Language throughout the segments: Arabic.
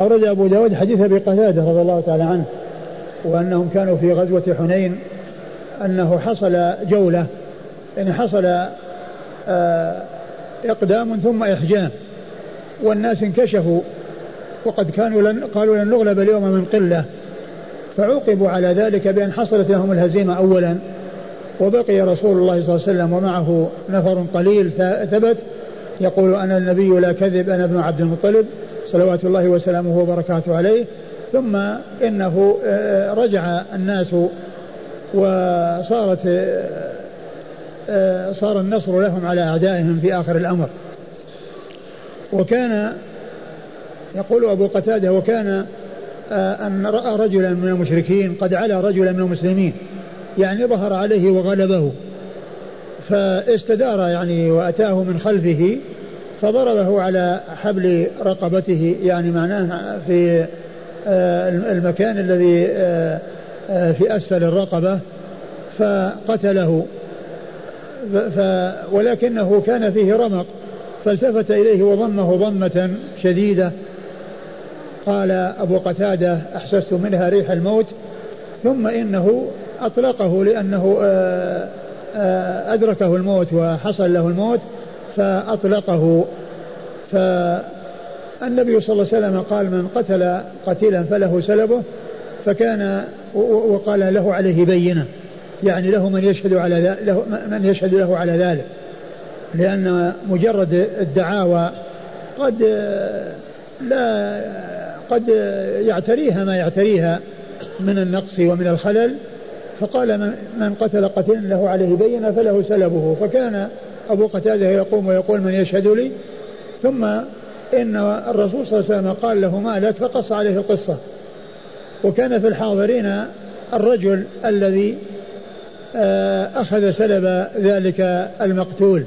أورد أبو داود حديث أبي قتادة رضي الله تعالى عنه وأنهم كانوا في غزوة حنين أنه حصل جولة يعني حصل آه، إقدام ثم إحجام والناس انكشفوا وقد كانوا لن قالوا لن نغلب اليوم من قلة فعوقبوا على ذلك بأن حصلت لهم الهزيمة أولا وبقي رسول الله صلى الله عليه وسلم ومعه نفر قليل ثبت يقول أنا النبي لا كذب أنا ابن عبد المطلب صلوات الله وسلامه وبركاته عليه ثم إنه آه، رجع الناس وصارت آه، آه، صار النصر لهم على أعدائهم في آخر الأمر. وكان يقول أبو قتادة وكان أن رأى رجلا من المشركين قد علا رجلا من المسلمين يعني ظهر عليه وغلبه فاستدار يعني وأتاه من خلفه فضربه على حبل رقبته يعني معناه في آه، المكان الذي آه، آه، في أسفل الرقبة فقتله. ف ولكنه كان فيه رمق فالتفت إليه وضمه ضمة شديدة. قال أبو قتادة أحسست منها ريح الموت. ثم إنه أطلقه لأنه أدركه الموت وحصل له الموت. فأطلقه. فالنبي صلى الله عليه وسلم قال من قتل قتيلا فله سلبه فكان وقال له عليه بينة. يعني له من يشهد على له من يشهد له على ذلك. لأن مجرد الدعاوى قد لا قد يعتريها ما يعتريها من النقص ومن الخلل. فقال من قتل قتيلا له عليه بينة فله سلبه. فكان أبو قتادة يقوم ويقول من يشهد لي ثم إن الرسول صلى الله عليه وسلم قال له ما لك فقص عليه القصة. وكان في الحاضرين الرجل الذي آه، أخذ سلب ذلك المقتول.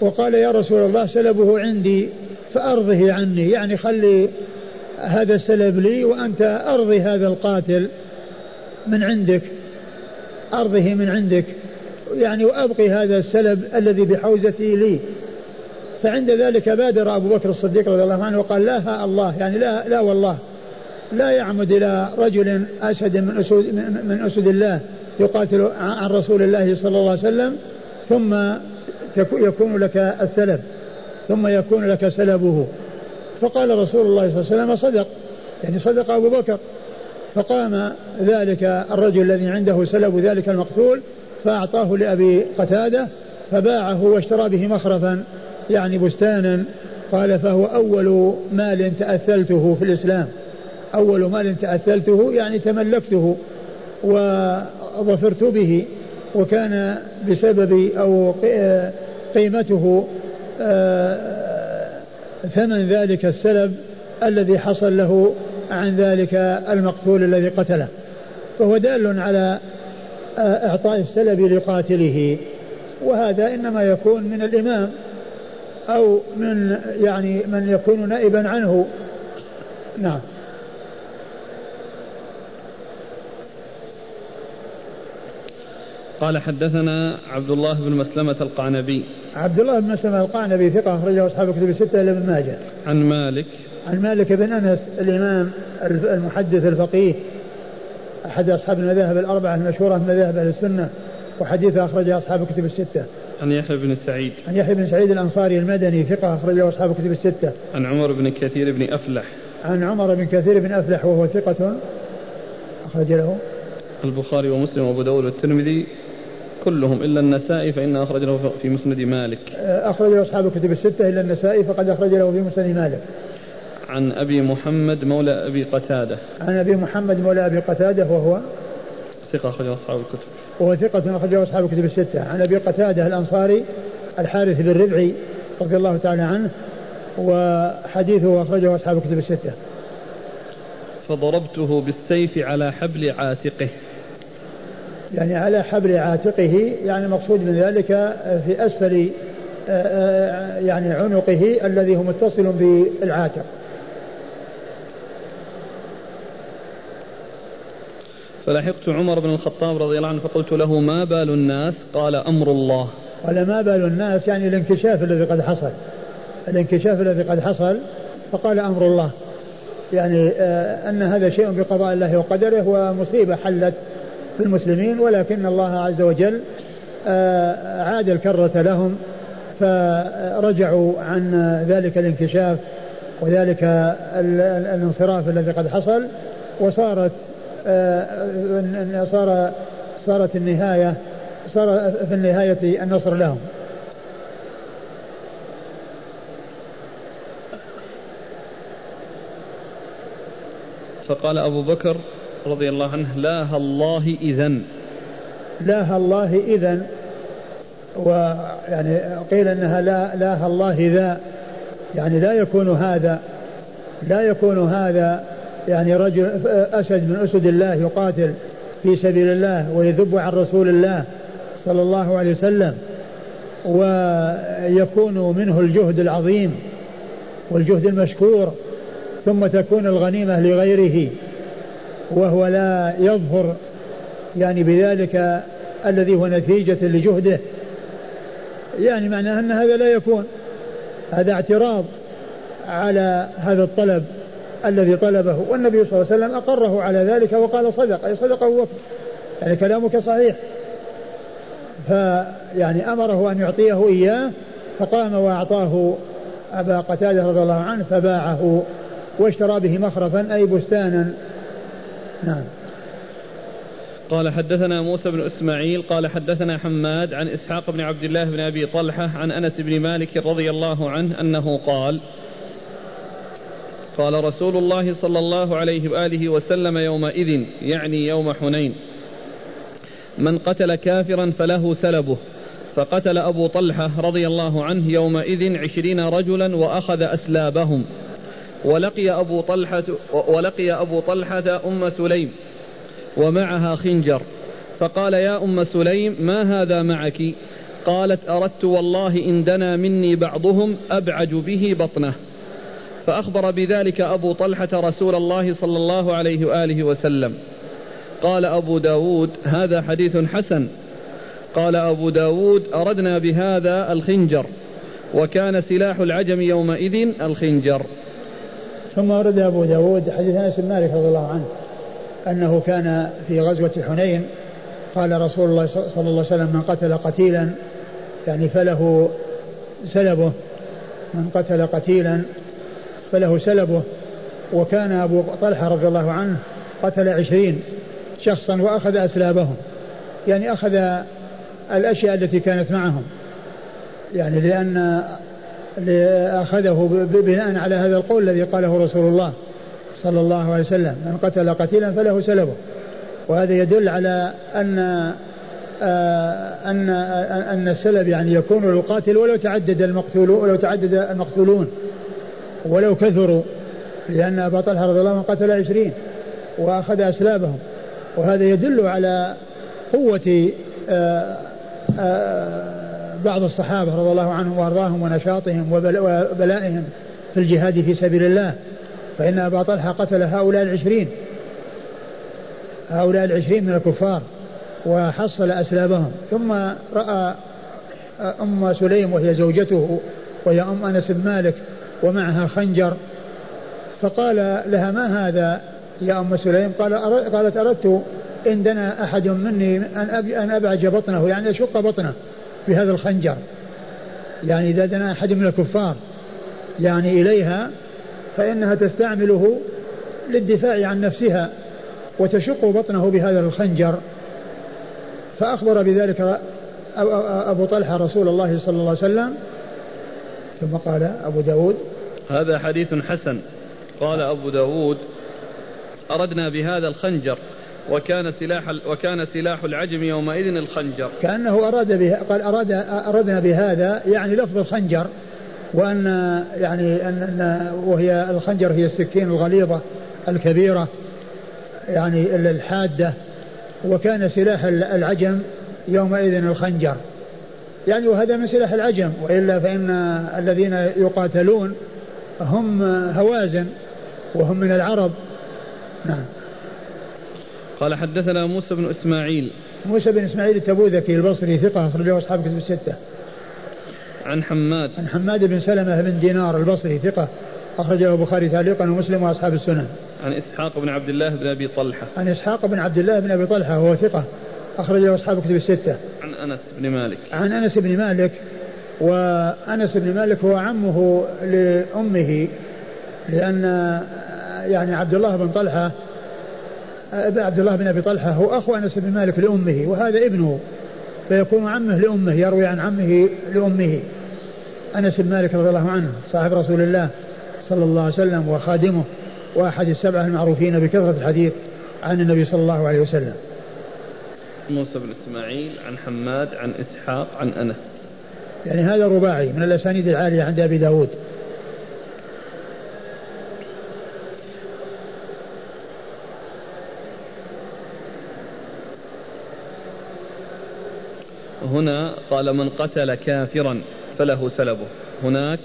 وقال يا رسول الله سلبه عندي فأرضه عني يعني خلي هذا السلب لي وأنت أرضي هذا القاتل من عندك أرضه من عندك. يعني وأبقي هذا السلب الذي بحوزتي لي. فعند ذلك بادر أبو بكر الصديق رضي الله عنه وقال لا الله يعني لا لا والله. لا يعمد إلى رجل أسد من أسود من أسد الله يقاتل عن رسول الله صلى الله عليه وسلم ثم يكون لك السلب ثم يكون لك سلبه. فقال رسول الله صلى الله عليه وسلم صدق يعني صدق أبو بكر. فقام ذلك الرجل الذي عنده سلب ذلك المقتول فأعطاه لأبي قتادة فباعه واشترى به مخرفا يعني بستانا. قال فهو أول مال تأثلته في الإسلام. أول مال تأثلته يعني تملكته وظفرت به وكان بسبب أو قيمته آه، ثمن ذلك السلب الذي حصل له عن ذلك المقتول الذي قتله. فهو دال على إعطاء السلب لقاتله. وهذا إنما يكون من الإمام أو من يعني من يكون نائبا عنه. نعم. قال حدثنا عبد الله بن مسلمة القعنبي. عبد الله بن مسلمة القعنبي ثقة أخرجه أصحاب كتب الستة إلى ابن ماجه. عن مالك. عن مالك بن أنس الإمام المحدث الفقيه. أحد أصحاب المذاهب الأربعة المشهورة من مذاهب أهل السنة وحديثه أخرجه أصحاب كتب الستة. عن يحيى بن سعيد. عن يحيى بن سعيد الأنصاري المدني ثقة أخرجه أصحاب الكتب الستة. عن عمر بن كثير بن أفلح. عن عمر بن كثير بن أفلح وهو ثقة أخرج له. البخاري ومسلم وأبو داود والترمذي كلهم إلا النسائي فإنه أخرج له في مسند مالك. أخرج له أصحاب الكتب الستة إلا النسائي فقد أخرج له في مسند مالك. عن أبي محمد مولى أبي قتادة. عن أبي محمد مولى أبي قتادة وهو ثقة أخرجه أصحاب الكتب. وهو ثقة أخرجه أصحاب الكتب الستة. عن أبي قتادة الأنصاري الحارث بن ربعي رضي الله تعالى عنه وحديثه أخرجه أصحاب الكتب الستة. فضربته بالسيف على حبل عاتقه. يعني على حبل عاتقه يعني مقصود من ذلك في أسفل آه، آه، يعني عنقه الذي هو متصل بالعاتق. فلحقت عمر بن الخطاب رضي الله عنه فقلت له ما بال الناس؟ قال أمر الله. قال ما بال الناس يعني الانكشاف الذي قد حصل. الانكشاف الذي قد حصل فقال أمر الله. يعني آه، أن هذا شيء بقضاء الله وقدره ومصيبة حلت في المسلمين ولكن الله عز وجل آه، عاد الكرة لهم فرجعوا عن ذلك الانكشاف وذلك الانصراف الذي قد حصل وصارت صار صارت النهاية صار في النهاية النصر لهم. فقال أبو بكر رضي الله عنه لا الله إذن. لا الله إذن. ويعني قيل إنها لا لا الله ذا يعني لا يكون هذا لا يكون هذا يعني رجل أسد من أسد الله يقاتل في سبيل الله ويذب عن رسول الله صلى الله عليه وسلم ويكون منه الجهد العظيم والجهد المشكور ثم تكون الغنيمة لغيره وهو لا يظهر يعني بذلك الذي هو نتيجة لجهده. يعني معناه أن هذا لا يكون هذا اعتراض على هذا الطلب. الذي طلبه والنبي صلى الله عليه وسلم أقره على ذلك وقال صدق أي صدق بكر. يعني كلامك صحيح. فيعني أمره أن يعطيه إياه فقام وأعطاه أبا قتادة رضي الله عنه فباعه واشترى به مخرفا أي بستانا. نعم. قال حدثنا موسى بن إسماعيل قال حدثنا حماد عن إسحاق بن عبد الله بن أبي طلحة عن أنس بن مالك رضي الله عنه أنه قال قال رسول الله صلى الله عليه وآله وسلم يومئذ يعني يوم حنين. من قتل كافرا فله سلبه. فقتل أبو طلحة رضي الله عنه يومئذ عشرين رجلا وأخذ أسلابهم. ولقي أبو طلحة ولقي أبو طلحة أم سليم ومعها خنجر. فقال يا أم سليم ما هذا معك؟ قالت أردت والله إن دنا مني بعضهم أبعج به بطنه. فأخبر بذلك أبو طلحة رسول الله صلى الله عليه وآله وسلم. قال أبو داود هذا حديث حسن. قال أبو داود أردنا بهذا الخنجر وكان سلاح العجم يومئذ الخنجر. ثم ورد أبو داود حديث أنس بن مالك رضي الله عنه أنه كان في غزوة حنين قال رسول الله صلى الله عليه وسلم من قتل قتيلا يعني فله سلبه من قتل قتيلا فله سلبه. وكان أبو طلحة رضي الله عنه قتل عشرين شخصا وأخذ أسلابهم. يعني أخذ الأشياء التي كانت معهم. يعني لأن أخذه بناء على هذا القول الذي قاله رسول الله صلى الله عليه وسلم. من قتل قتيلا فله سلبه. وهذا يدل على أن آه، أن أن السلب يعني يكون للقاتل ولو تعدد المقتولون ولو تعدد المقتولون. ولو كثروا لأن أبا طلحة رضي الله عنه قتل عشرين وأخذ أسلابهم. وهذا يدل على قوة آه، آه، بعض الصحابة رضي الله عنهم وأرضاهم ونشاطهم وبلائهم في الجهاد في سبيل الله. فإن أبا طلحة قتل هؤلاء العشرين. هؤلاء العشرين من الكفار وحصل أسلابهم. ثم رأى أم سليم وهي زوجته وهي أم أنس بن مالك ومعها خنجر. فقال لها ما هذا يا أم سليم؟ قال قالت أردت إن دنا أحد مني أن أن أبعج بطنه يعني أشق بطنه بهذا الخنجر. يعني إذا دنا أحد من الكفار يعني إليها فإنها تستعمله للدفاع عن نفسها وتشق بطنه بهذا الخنجر. فأخبر بذلك أبو طلحة رسول الله صلى الله عليه وسلم ثم قال أبو داود هذا حديث حسن. قال أبو داود أردنا بهذا الخنجر وكان سلاح وكان سلاح العجم يومئذ الخنجر. كأنه أراد به قال أراد أردنا بهذا يعني لفظ الخنجر وأن يعني أن وهي الخنجر هي السكين الغليظة الكبيرة يعني الحادة وكان سلاح العجم يومئذ الخنجر. يعني وهذا من سلاح العجم وإلا فإن الذين يقاتلون هم هوازن وهم من العرب. نعم. قال حدثنا موسى بن إسماعيل. موسى بن إسماعيل التبوذكي البصري ثقة أخرجه أصحاب كتب الستة. عن حماد. عن حماد بن سلمة بن دينار البصري ثقة أخرجه البخاري تعليقا ومسلم وأصحاب السنن عن إسحاق بن عبد الله بن أبي طلحة. عن إسحاق بن عبد الله بن أبي طلحة وهو ثقة أخرجه أصحاب كتب الستة. عن أنس بن مالك. عن أنس بن مالك وأنس بن مالك هو عمه لأمه لأن يعني عبد الله بن طلحة عبد الله بن أبي طلحة هو أخو أنس بن مالك لأمه وهذا ابنه فيكون عمه لأمه يروي عن عمه لأمه. أنس بن مالك رضي الله عنه صاحب رسول الله صلى الله عليه وسلم وخادمه وأحد السبعة المعروفين بكثرة الحديث عن النبي صلى الله عليه وسلم. موسى بن إسماعيل عن حماد عن إسحاق عن أنس. يعني هذا رباعي من الأسانيد العالية عند أبي داود. هنا قال من قتل كافرا فله سلبه. هناك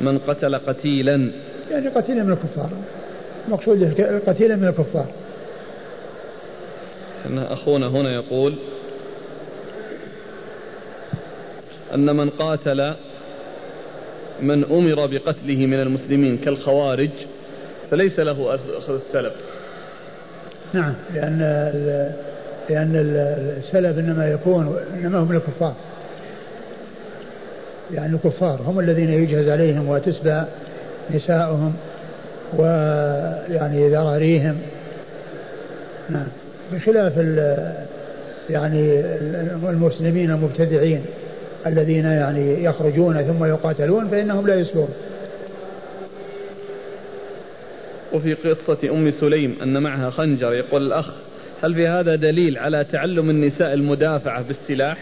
من قتل قتيلا. يعني قتيلا من الكفار. المقصود قتيلا من الكفار. أخونا هنا يقول أن من قاتل من أمر بقتله من المسلمين كالخوارج فليس له أخذ السلب نعم لأن لأن السلب إنما يكون إنما هم الكفار. يعني الكفار هم الذين يجهز عليهم وتسبى نساؤهم ويعني ذراريهم. نعم بخلاف يعني المسلمين المبتدعين. الذين يعني يخرجون ثم يقاتلون فإنهم لا يسلون وفي قصة أم سليم أن معها خنجر يقول الأخ هل في هذا دليل على تعلم النساء المدافعة بالسلاح؟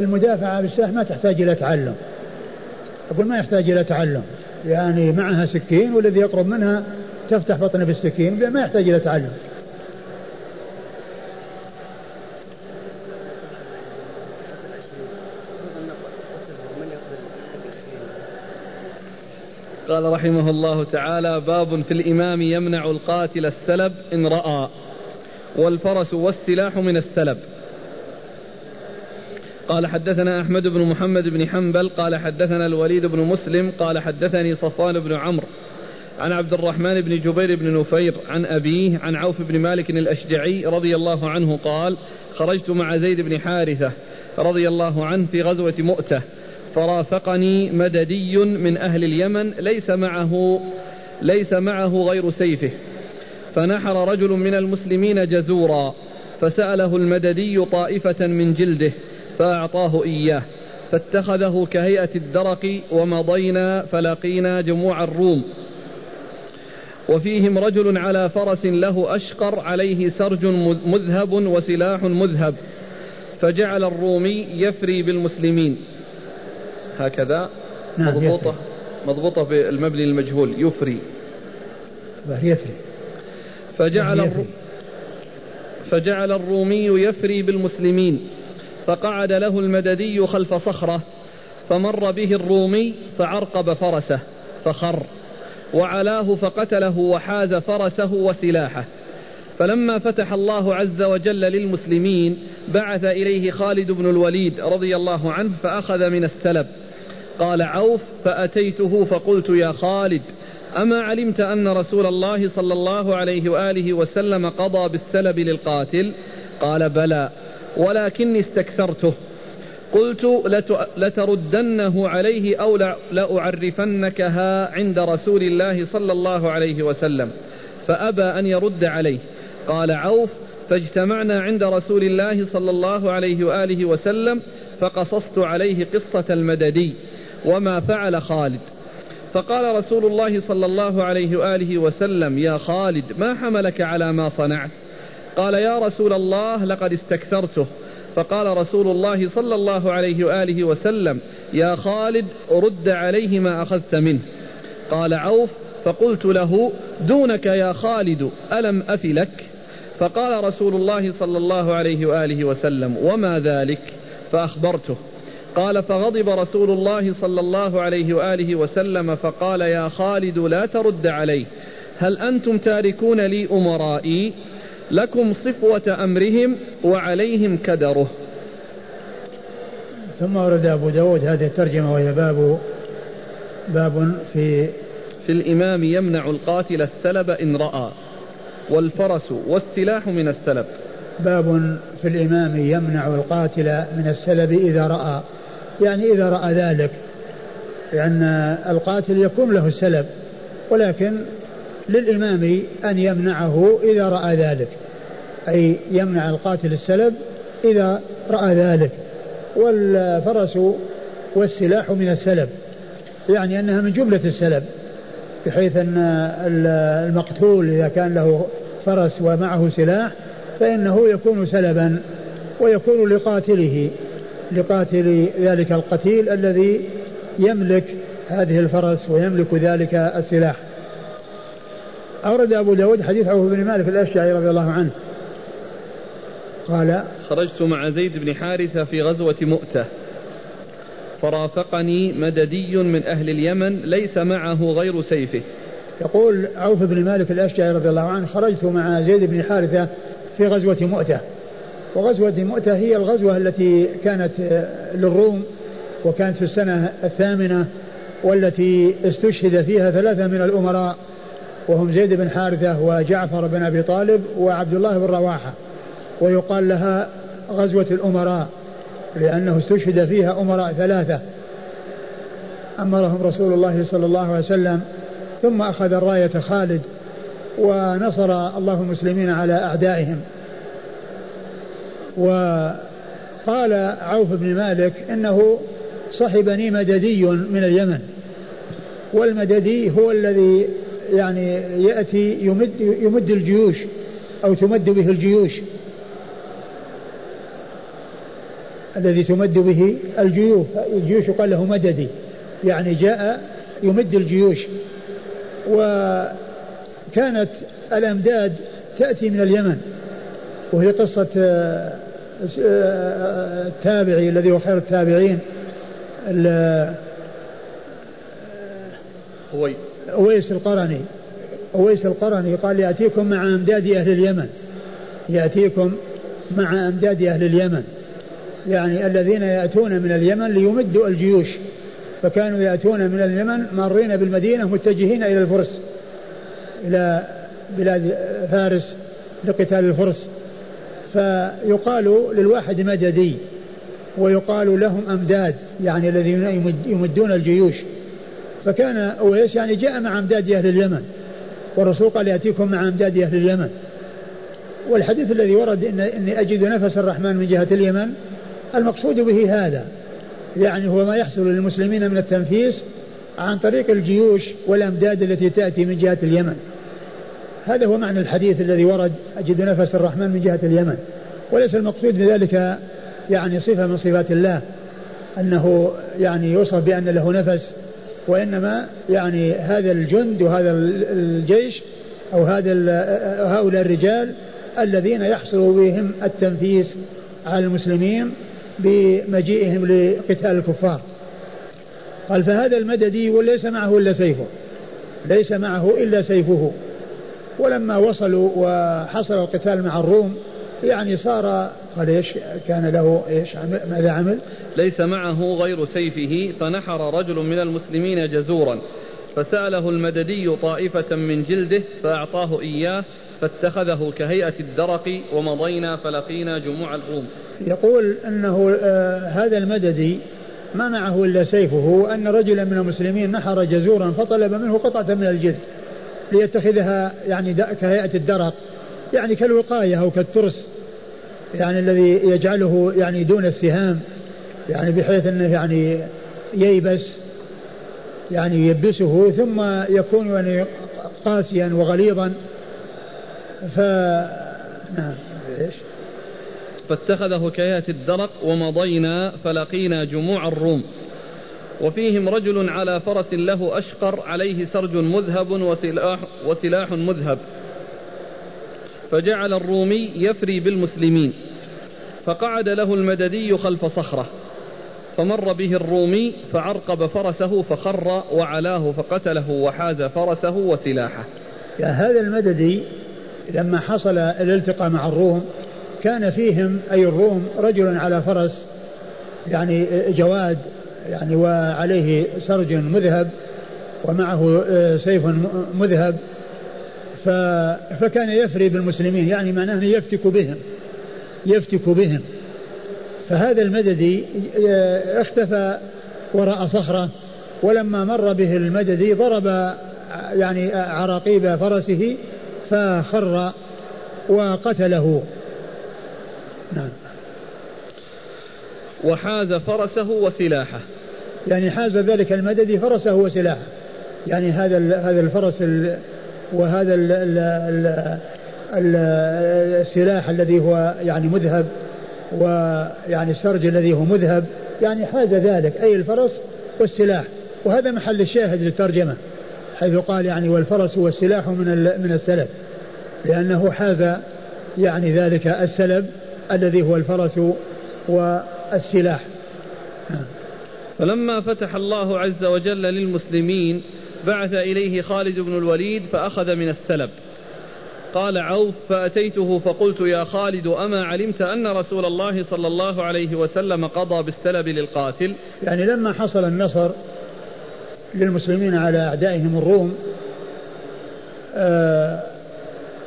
المدافعة بالسلاح ما تحتاج إلى تعلم. أقول ما يحتاج إلى تعلم. يعني معها سكين والذي يقرب منها تفتح بطنه بالسكين ما يحتاج إلى تعلم. قال رحمه الله تعالى باب في الإمام يمنع القاتل السلب إن رأى والفرس والسلاح من السلب. قال حدثنا أحمد بن محمد بن حنبل قال حدثنا الوليد بن مسلم قال حدثني صفوان بن عمرو عن عبد الرحمن بن جبير بن نفير عن أبيه عن عوف بن مالك الأشجعي رضي الله عنه قال خرجت مع زيد بن حارثة رضي الله عنه في غزوة مؤتة فرافقني مددي من أهل اليمن ليس معه ليس معه غير سيفه. فنحر رجل من المسلمين جزورا فسأله المددي طائفة من جلده فأعطاه إياه. فاتخذه كهيئة الدرق ومضينا فلقينا جموع الروم. وفيهم رجل على فرس له أشقر عليه سرج مذهب وسلاح مذهب. فجعل الرومي يفري بالمسلمين. هكذا نعم مضبوطة مضبوطة بالمبني المجهول يفري. يفري فجعل يفري. فجعل الرومي يفري بالمسلمين فقعد له المددي خلف صخرة فمر به الرومي فعرقب فرسه فخر وعلاه فقتله وحاز فرسه وسلاحه. فلما فتح الله عز وجل للمسلمين بعث إليه خالد بن الوليد رضي الله عنه فأخذ من السلب. قال عوف فأتيته فقلت يا خالد أما علمت أن رسول الله صلى الله عليه وآله وسلم قضى بالسلب للقاتل؟ قال بلى ولكني استكثرته. قلت لتردنه عليه أو لأعرفنكها عند رسول الله صلى الله عليه وسلم. فأبى أن يرد عليه. قال عوف فاجتمعنا عند رسول الله صلى الله عليه وآله وسلم فقصصت عليه قصة المددي وما فعل خالد. فقال رسول الله صلى الله عليه وآله وسلم يا خالد ما حملك على ما صنعت؟ قال يا رسول الله لقد استكثرته. فقال رسول الله صلى الله عليه وآله وسلم يا خالد رد عليه ما أخذت منه. قال عوف فقلت له دونك يا خالد ألم أفلك؟ فقال رسول الله صلى الله عليه وآله وسلم وما ذلك؟ فأخبرته. قال فغضب رسول الله صلى الله عليه وآله وسلم فقال يا خالد لا ترد عليه. هل أنتم تاركون لي أمرائي؟ لكم صفوة أمرهم وعليهم كدره. ثم ورد أبو داود هذه الترجمة وهي باب باب في في الإمام يمنع القاتل السلب إن رأى. والفرس والسلاح من السلب. باب في الإمام يمنع القاتل من السلب إذا رأى. يعني إذا رأى ذلك لأن القاتل يكون له السلب ولكن للإمام أن يمنعه إذا رأى ذلك. أي يمنع القاتل السلب إذا رأى ذلك. والفرس والسلاح من السلب يعني أنها من جملة السلب. بحيث أن المقتول إذا كان له فرس ومعه سلاح فإنه يكون سلبا ويكون لقاتله لقاتل ذلك القتيل الذي يملك هذه الفرس ويملك ذلك السلاح. أورد أبو داود حديث عوف بن مالك الأشجعي رضي الله عنه. قال خرجت مع زيد بن حارثة في غزوة مؤتة. فرافقني مددي من أهل اليمن ليس معه غير سيفه. يقول عوف بن مالك الأشجعي رضي الله عنه خرجت مع زيد بن حارثة في غزوة مؤتة. وغزوة مؤتة هي الغزوة التي كانت للروم وكانت في السنة الثامنة والتي استشهد فيها ثلاثة من الأمراء وهم زيد بن حارثة وجعفر بن أبي طالب وعبد الله بن رواحة. ويقال لها غزوة الأمراء. لأنه استشهد فيها أمراء ثلاثة. أمرهم رسول الله صلى الله عليه وسلم ثم أخذ الراية خالد ونصر الله المسلمين على أعدائهم. وقال عوف بن مالك إنه صحبني مددي من اليمن والمددي هو الذي يعني يأتي يمد, يمد الجيوش أو تمد به الجيوش. الذي تمد به الجيوش. الجيوش يقال له مددي. يعني جاء يمد الجيوش. وكانت الأمداد تأتي من اليمن. وهي قصة آه، آه، التابعي الذي هو خير التابعين أويس. أويس القرني. أويس القرني قال يأتيكم مع أمداد أهل اليمن. يأتيكم مع أمداد أهل اليمن. يعني الذين يأتون من اليمن ليمدوا الجيوش. فكانوا يأتون من اليمن مارين بالمدينة متجهين إلى الفرس إلى بلاد فارس لقتال الفرس. فيقال للواحد مددي ويقال لهم أمداد يعني الذين يمدون الجيوش. فكان أويس يعني جاء مع أمداد أهل اليمن والرسول قال يأتيكم مع أمداد أهل اليمن. والحديث الذي ورد إن إني أجد نفس الرحمن من جهة اليمن المقصود به هذا يعني هو ما يحصل للمسلمين من التنفيس عن طريق الجيوش والأمداد التي تأتي من جهة اليمن. هذا هو معنى الحديث الذي ورد أجد نفس الرحمن من جهة اليمن. وليس المقصود بذلك يعني صفة من صفات الله أنه يعني يوصف بأن له نفس وإنما يعني هذا الجند وهذا الجيش أو هذا هؤلاء الرجال الذين يحصل بهم التنفيس على المسلمين بمجيئهم لقتال الكفار قال فهذا المددي وليس معه إلا سيفه ليس معه إلا سيفه ولما وصلوا وحصل القتال مع الروم يعني صار قال إيش كان له إيش عمل ماذا عمل؟ ليس معه غير سيفه فنحر رجل من المسلمين جزورا فسأله المددي طائفة من جلده فأعطاه إياه فاتخذه كهيئة الدرق ومضينا فلقينا جموع الروم يقول أنه آه هذا المددي ما معه إلا سيفه وأن رجلا من المسلمين نحر جزورا فطلب منه قطعة من الجلد ليتخذها يعني كهيئة الدرق يعني كالوقاية أو كالترس يعني الذي يجعله يعني دون السهام يعني بحيث أنه يعني ييبس يعني يبسه ثم يكون يعني قاسيا وغليظا. ف نعم. إيش؟ فاتخذه كيات الدرق ومضينا فلقينا جموع الروم. وفيهم رجل على فرس له أشقر عليه سرج مذهب وسلاح, وسلاح مذهب. فجعل الرومي يفري بالمسلمين. فقعد له المددي خلف صخرة. فمر به الرومي فعرقب فرسه فخر وعلاه فقتله وحاز فرسه وسلاحه. يا هذا المددي لما حصل الالتقاء مع الروم كان فيهم أي الروم رجل على فرس يعني جواد يعني وعليه سرج مذهب ومعه آه، سيف مذهب. فكان يفري بالمسلمين يعني معناه يفتك بهم يفتك بهم. فهذا المددي آه، اختفى وراء صخرة ولما مر به المددي ضرب يعني عراقيب فرسه فخر وقتله. نعم. وحاز فرسه وسلاحه. يعني حاز ذلك المددي فرسه وسلاحه. يعني هذا هذا الفرس وهذا ال ال ال السلاح الذي هو يعني مذهب ويعني السرج الذي هو مذهب. يعني حاز ذلك أي الفرس والسلاح. وهذا محل الشاهد للترجمة. حيث قال يعني والفرس والسلاح من من السلب لأنه حاز يعني ذلك السلب الذي هو الفرس والسلاح. فلما فتح الله عز وجل للمسلمين بعث إليه خالد بن الوليد فأخذ من السلب. قال عوف فأتيته فقلت يا خالد أما علمت أن رسول الله صلى الله عليه وسلم قضى بالسلب للقاتل؟ يعني لما حصل النصر للمسلمين على أعدائهم الروم آه،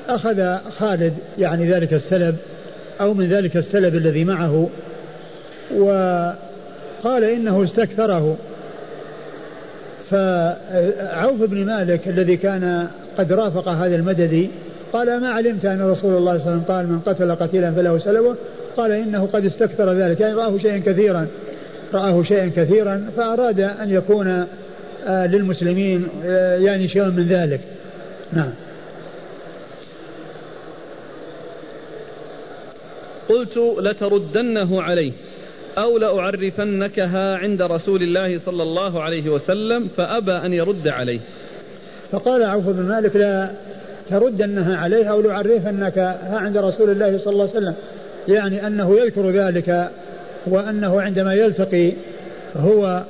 أخذ خالد يعني ذلك السلب أو من ذلك السلب الذي معه وقال إنه استكثره. فعوف بن مالك الذي كان قد رافق هذا المددي قال ما علمت أن رسول الله صلى الله عليه وسلم قال من قتل قتيلا فله سلبه قال إنه قد استكثر ذلك. يعني رآه شيئا كثيرا رآه شيئا كثيرا فأراد أن يكون للمسلمين آه، يعني شيء من ذلك. نعم. قلت لتردنه عليه أو لأعرفنكها عند رسول الله صلى الله عليه وسلم فأبى أن يرد عليه. فقال عوف بن مالك لا تردنها عليه أو لأعرفنك عند رسول الله صلى الله عليه وسلم. يعني أنه يذكر ذلك وأنه عندما يلتقي هو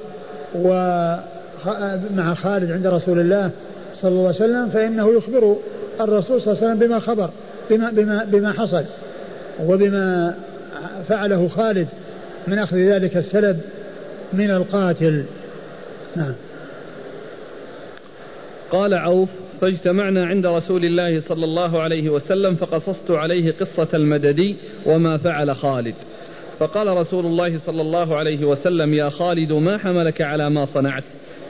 ومع خالد عند رسول الله صلى الله عليه وسلم فإنه يخبر الرسول صلى الله عليه وسلم بما خبر بما, بما, بما حصل وبما فعله خالد من أخذ ذلك السلب من القاتل. نعم. قال عوف فاجتمعنا عند رسول الله صلى الله عليه وسلم فقصصت عليه قصة المددي وما فعل خالد. فقال رسول الله صلى الله عليه وسلم يا خالد ما حملك على ما صنعت؟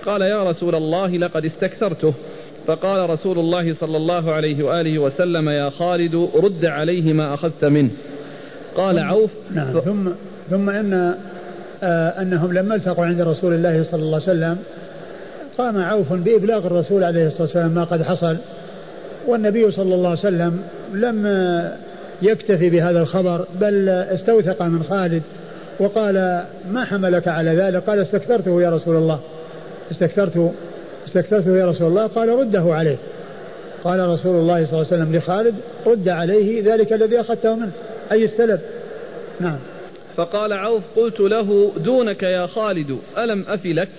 قال يا رسول الله لقد استكثرته. فقال رسول الله صلى الله عليه وآله وسلم يا خالد رد عليه ما أخذت منه. قال عوف نعم ثم ثم أن آه أنهم لما التقوا عند رسول الله صلى الله عليه وسلم قام عوف بإبلاغ الرسول عليه الصلاة والسلام ما قد حصل. والنبي صلى الله عليه وسلم لم يكتفي بهذا الخبر بل استوثق من خالد وقال ما حملك على ذلك؟ قال استكثرته يا رسول الله. استكثرت استكثرته يا رسول الله قال رده عليه. قال رسول الله صلى الله عليه وسلم لخالد رد عليه ذلك الذي أخذته منه. أي السلب؟ نعم. فقال عوف قلت له دونك يا خالد ألم أفي لك؟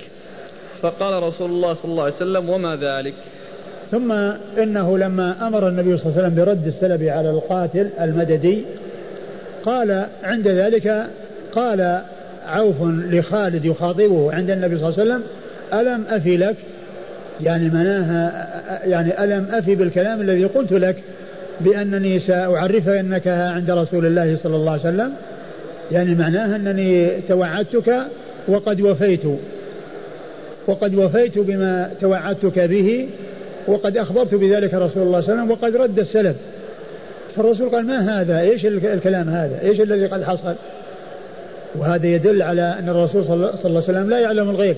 فقال رسول الله صلى الله عليه وسلم وما ذلك؟ ثم إنه لما أمر النبي صلى الله عليه وسلم برد السلب على القاتل المددي قال عند ذلك قال عوف لخالد يخاطبه عند النبي صلى الله عليه وسلم ألم أفي لك؟ يعني مناها يعني ألم أفي بالكلام الذي قلت لك بأنني سأعرفك عند رسول الله صلى الله عليه وسلم. يعني معناها أنني توعدتك وقد وفيت وقد وفيت بما توعدتك به وقد أخبرت بذلك رسول الله صلى الله عليه وسلم وقد رد السلف. فالرسول قال ما هذا؟ إيش الكلام هذا؟ إيش الذي قد حصل؟ وهذا يدل على أن الرسول صلى الله عليه وسلم لا يعلم الغيب.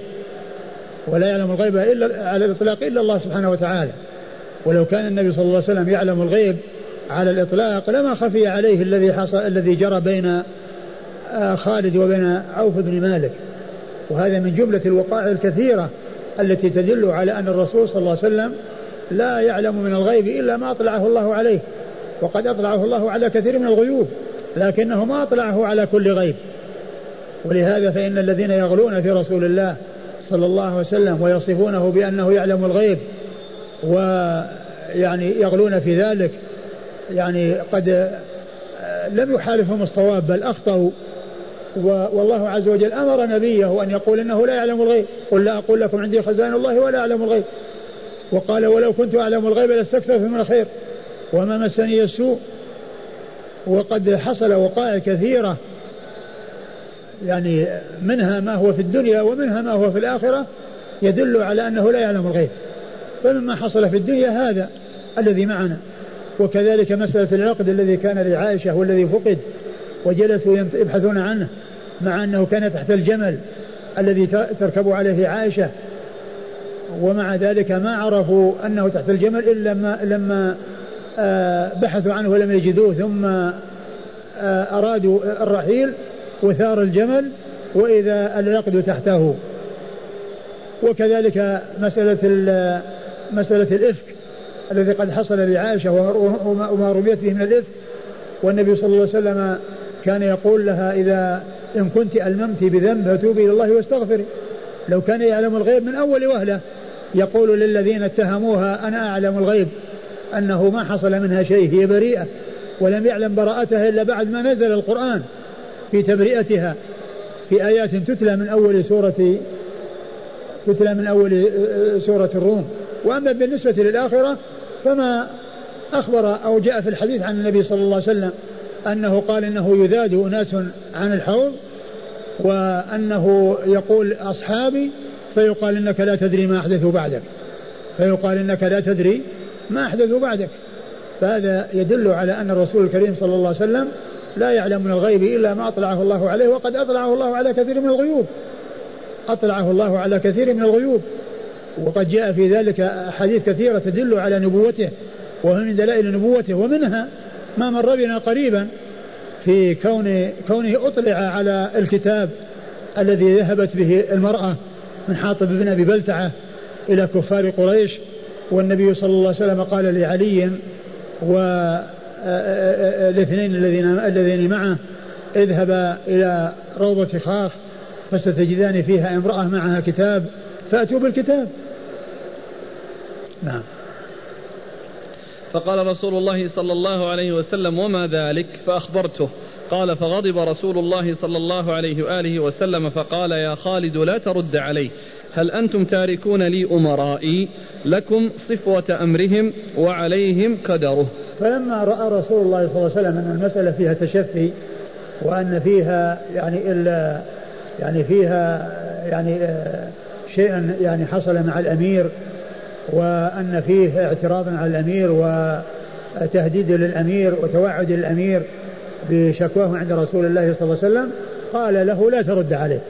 ولا يعلم الغيب إلا على الإطلاق إلا الله سبحانه وتعالى. ولو كان النبي صلى الله عليه وسلم يعلم الغيب على الإطلاق لما خفي عليه الذي حصل الذي جرى بين آه، خالد وبين عوف بن مالك. وهذا من جملة الوقائع الكثيرة التي تدل على أن الرسول صلى الله عليه وسلم لا يعلم من الغيب إلا ما أطلعه الله عليه. وقد أطلعه الله على كثير من الغيوب لكنه ما أطلعه على كل غيب. ولهذا فإن الذين يغلون في رسول الله صلى الله عليه وسلم ويصفونه بأنه يعلم الغيب ويعني يغلون في ذلك يعني قد لم يحالفهم الصواب بل أخطأوا. والله عز وجل أمر نبيه أن يقول إنه لا يعلم الغيب قل لا أقول لكم عندي خزائن الله ولا أعلم الغيب. وقال ولو كنت أعلم الغيب لاستكثرت من الخير وما مسني السوء. وقد حصل وقائع كثيرة يعني منها ما هو في الدنيا ومنها ما هو في الآخرة يدل على أنه لا يعلم الغيب. فمما حصل في الدنيا هذا الذي معنا. وكذلك مسألة العقد الذي كان لعائشة والذي فقد وجلسوا يبحثون عنه مع أنه كان تحت الجمل الذي تركب عليه عائشة. ومع ذلك ما عرفوا أنه تحت الجمل إلا لما, لما آه، بحثوا عنه ولم يجدوه. ثم آه، أرادوا الرحيل وثار الجمل وإذا العقد تحته. وكذلك مسألة مسألة الإفك الذي قد حصل لعائشة وما رميت به من الإفك. والنبي صلى الله عليه وسلم كان يقول لها إذا إن كنت ألممت بذنب فتوبي إلى الله واستغفري. لو كان يعلم الغيب من أول وهلة. يقول للذين اتهموها أنا أعلم الغيب. أنه ما حصل منها شيء هي بريئة. ولم يعلم براءتها إلا بعد ما نزل القرآن. في تبرئتها. في آيات تتلى من أول سورة تتلى من أول سورة الروم. وأما بالنسبة للآخرة فما أخبر أو جاء في الحديث عن النبي صلى الله عليه وسلم أنه قال إنه يذاد أناس عن الحوض وأنه يقول أصحابي فيقال إنك لا تدري ما أحدثوا بعدك. فيقال إنك لا تدري ما أحدثوا بعدك. فهذا يدل على أن الرسول الكريم صلى الله عليه وسلم لا يعلم من الغيب إلا ما أطلعه الله عليه وقد أطلعه الله على كثير من الغيوب. أطلعه الله على كثير من الغيوب. وقد جاء في ذلك أحاديث كثيرة تدل على نبوته وهو من دلائل نبوته ومنها ما مر بنا قريبا في كون كونه أطلع على الكتاب الذي ذهبت به المرأة من حاطب بن أبي بلتعة إلى كفار قريش والنبي صلى الله عليه وسلم قال لعلي والاثنين الذين الذين معه اذهبا إلى روضة خاخ فستجدان فيها امرأة معها كتاب فأتوا بالكتاب. نعم. فقال رسول الله صلى الله عليه وسلم وما ذلك؟ فأخبرته. قال فغضب رسول الله صلى الله عليه وآله وسلم فقال يا خالد لا ترد عليه. هل أنتم تاركون لي أمرائي لكم صفوة أمرهم وعليهم قدره؟ فلما رأى رسول الله صلى الله عليه وسلم أن المسألة فيها تشفي وأن فيها يعني إلا يعني فيها يعني آه، شيئا يعني حصل مع الأمير وأن فيه اعتراض على الأمير وتهديد للأمير وتوعد للأمير بشكواه عند رسول الله صلى الله عليه وسلم قال له لا ترد عليه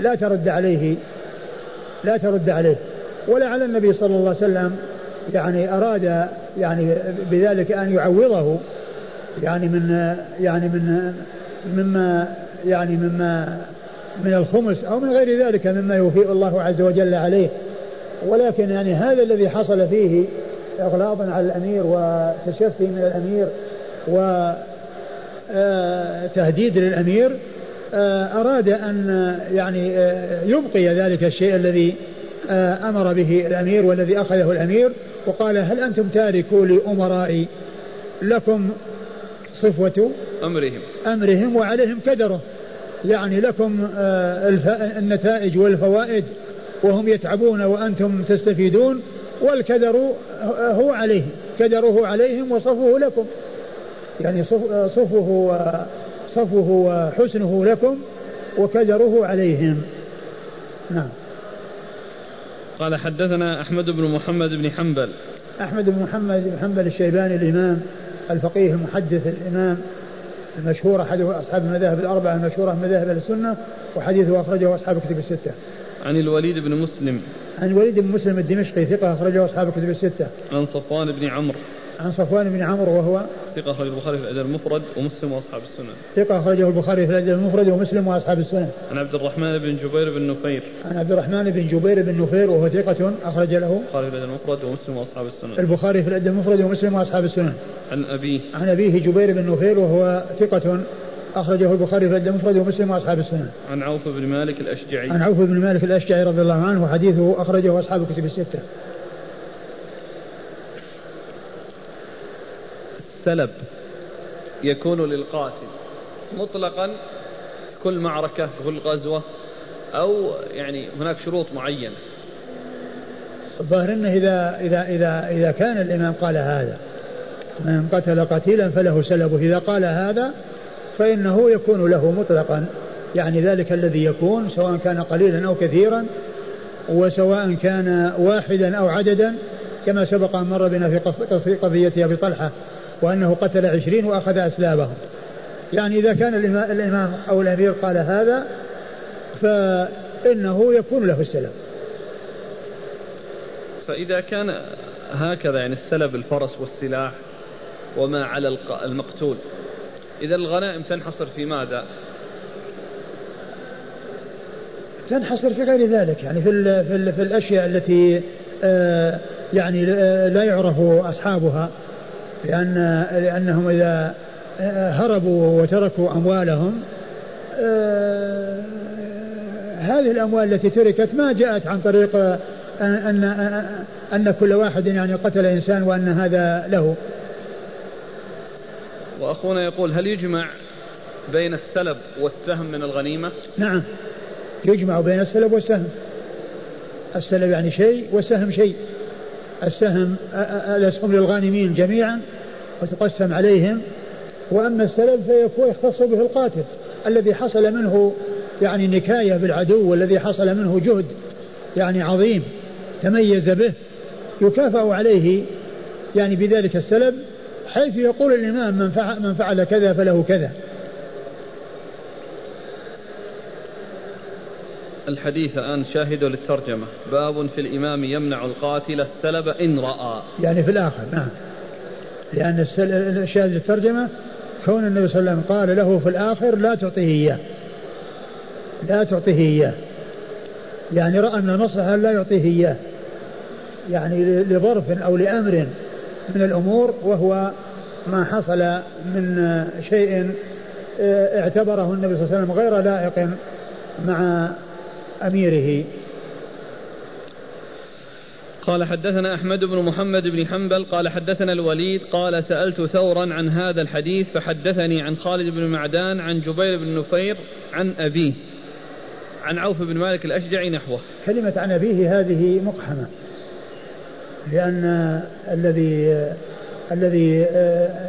لا ترد عليه لا ترد عليه. ولعل النبي صلى الله عليه وسلم يعني أراد يعني بذلك أن يعوضه يعني من يعني من مما يعني مما من الخمس أو من غير ذلك مما يوفي الله عز وجل عليه. ولكن يعني هذا الذي حصل فيه إغلاظ على الأمير وتشفي من الأمير وتهديد آه، للأمير أراد أن يعني آه، يبقي ذلك الشيء الذي أمر به الأمير والذي أخذه الأمير وقال هل أنتم تاركوا لأمرائي لكم صفوة أمرهم. أمرهم وعليهم كدره؟ يعني لكم النتائج والفوائد وهم يتعبون وأنتم تستفيدون والكدر هو عليهم كدره عليهم وصفه لكم. يعني صفه صفه وحسنه لكم وكدره عليهم. نعم. قال حدثنا أحمد بن محمد بن حنبل. أحمد بن محمد بن حنبل الشيباني الإمام الفقيه المحدث الإمام المشهور أحد أصحاب المذاهب الأربعة المشهورة من مذاهب السنة وحديثه أخرجه أصحاب الكتب الستة. عن الوليد بن مسلم. عن الوليد بن مسلم الدمشقي ثقة أخرجه أصحاب الكتب الستة. عن صفوان بن عمرو. عن صفوان بن عمرو وهو ثقة أخرجه البخاري في الأدب المفرد ومسلم وأصحاب السنن ثقة أخرجه البخاري في الأدب المفرد ومسلم وأصحاب السنن عن عبد الرحمن بن جبير بن نفير عن عبد الرحمن بن جبير بن نفير وهو ثقة أخرج له البخاري في الأدب المفرد ومسلم وأصحاب السنن البخاري في الأدب المفرد ومسلم وأصحاب السنن عن أبيه عن أبيه جبير بن نفير وهو ثقة أخرجه البخاري في المفرد ومسلم وأصحاب السنن. عن عوف بن مالك الأشجعي. عن عوف بن مالك الأشجعي رضي الله عنه وحديثه أخرجه أصحاب الكتب الستة. السلب يكون للقاتل مطلقا كل معركة كل غزوة أو يعني هناك شروط معينة. الظاهر أنه إذا إذا إذا إذا كان الإمام قال هذا من قتل قتيلا فله سلبه. إذا قال هذا فإنه يكون له مطلقا. يعني ذلك الذي يكون سواء كان قليلا أو كثيرا وسواء كان واحدا أو عددا كما سبق أن مر بنا في قضية أبي طلحة. وأنه قتل عشرين وأخذ أسلابهم. يعني إذا كان الامام أو الأمير قال هذا فإنه يكون له السلام. فإذا كان هكذا يعني السلب الفرس والسلاح وما على المقتول. إذا الغنائم تنحصر في ماذا؟ تنحصر في غير ذلك. يعني في ال في, ال في الأشياء التي آه يعني آه، لا يعرف أصحابها. لأن لأنهم إذا آه، هربوا وتركوا أموالهم آه هذه الأموال التي تركت ما جاءت عن طريق أن أن أن كل واحد يعني قتل إنسان وأن هذا له. وأخونا يقول هل يجمع بين السلب والسهم من الغنيمة؟ نعم. يجمع بين السلب والسهم. السلب يعني شيء والسهم شيء. السهم الأسهم للغانمين جميعا وتقسم عليهم. وأما السلب فيكون يختص به القاتل الذي حصل منه يعني نكاية بالعدو والذي حصل منه جهد يعني عظيم تميز به يكافأ عليه يعني بذلك السلب حيث يقول الإمام من فعل كذا فله كذا. الحديث الآن شاهد للترجمة. باب في الإمام يمنع القاتل السلب إن رأى. يعني في الآخر نعم. لأن الشاهد للترجمة كون النبي صلى الله عليه وسلم قال له في الآخر لا تعطيه إياه. لا تعطيه إياه. يعني رأى من المصلحة لا يعطيه إياه. يعني لظرف أو لأمر من الأمور وهو ما حصل من شيء آه، اعتبره النبي صلى الله عليه وسلم غير لائق مع أميره. قال حدثنا أحمد بن محمد بن حنبل قال حدثنا الوليد قال سألت ثورا عن هذا الحديث فحدثني عن خالد بن معدان عن جبير بن نفير عن أبيه عن عوف بن مالك الأشجعي نحوه. كلمة عن أبيه هذه مقحمة لأن الذي الذي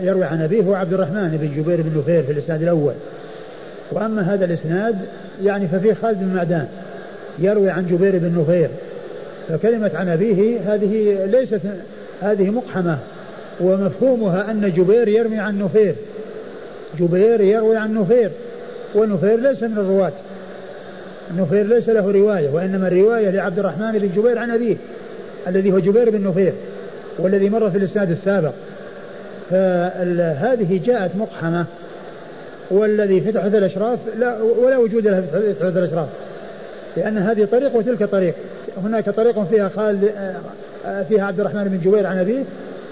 يروي عن أبيه هو عبد الرحمن بن جبير بن نفير في الإسناد الأول. وأما هذا الإسناد يعني ففيه خالد بن معدان. يروي عن جبير بن نفير فكلمة عن أبيه هذه ليست هذه مقحمة ومفهومها أن جبير يروي عن نفير جبير يروي عن نفير ونفير ليس من الرواة نفير ليس له رواية وإنما الرواية لعبد الرحمن بن جبير عن أبيه الذي هو جبير بن نفير والذي مر في الإسناد السابق. فهذه جاءت مقحمة والذي في الأشراف لا ولا وجود له في تحفة الأشراف. لأن هذه طريق وتلك طريق. هناك طريق فيها خالد فيها عبد الرحمن بن جبير عن أبيه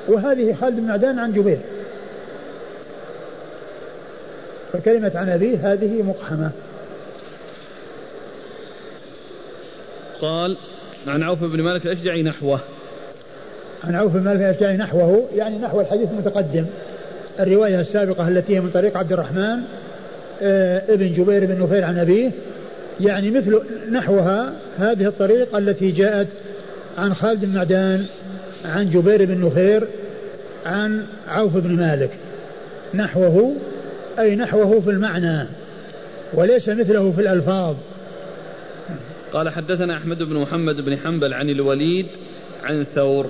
وهذه خالد بن معدان عن جبير. فكلمة عن أبيه هذه مقحمة. قال عن عوف بن مالك الأشجعي نحوه. عن عوف بن مالك الأشجعي نحوه يعني نحو الحديث المتقدم. الرواية السابقة التي هي من طريق عبد الرحمن آه، ابن جبير بن نفير عن أبيه يعني مثل نحوها هذه الطريقة التي جاءت عن خالد بن معدان عن جبير بن نفير عن عوف بن مالك. نحوه أي نحوه في المعنى وليس مثله في الألفاظ. قال حدثنا أحمد بن محمد بن حنبل عن الوليد عن ثور.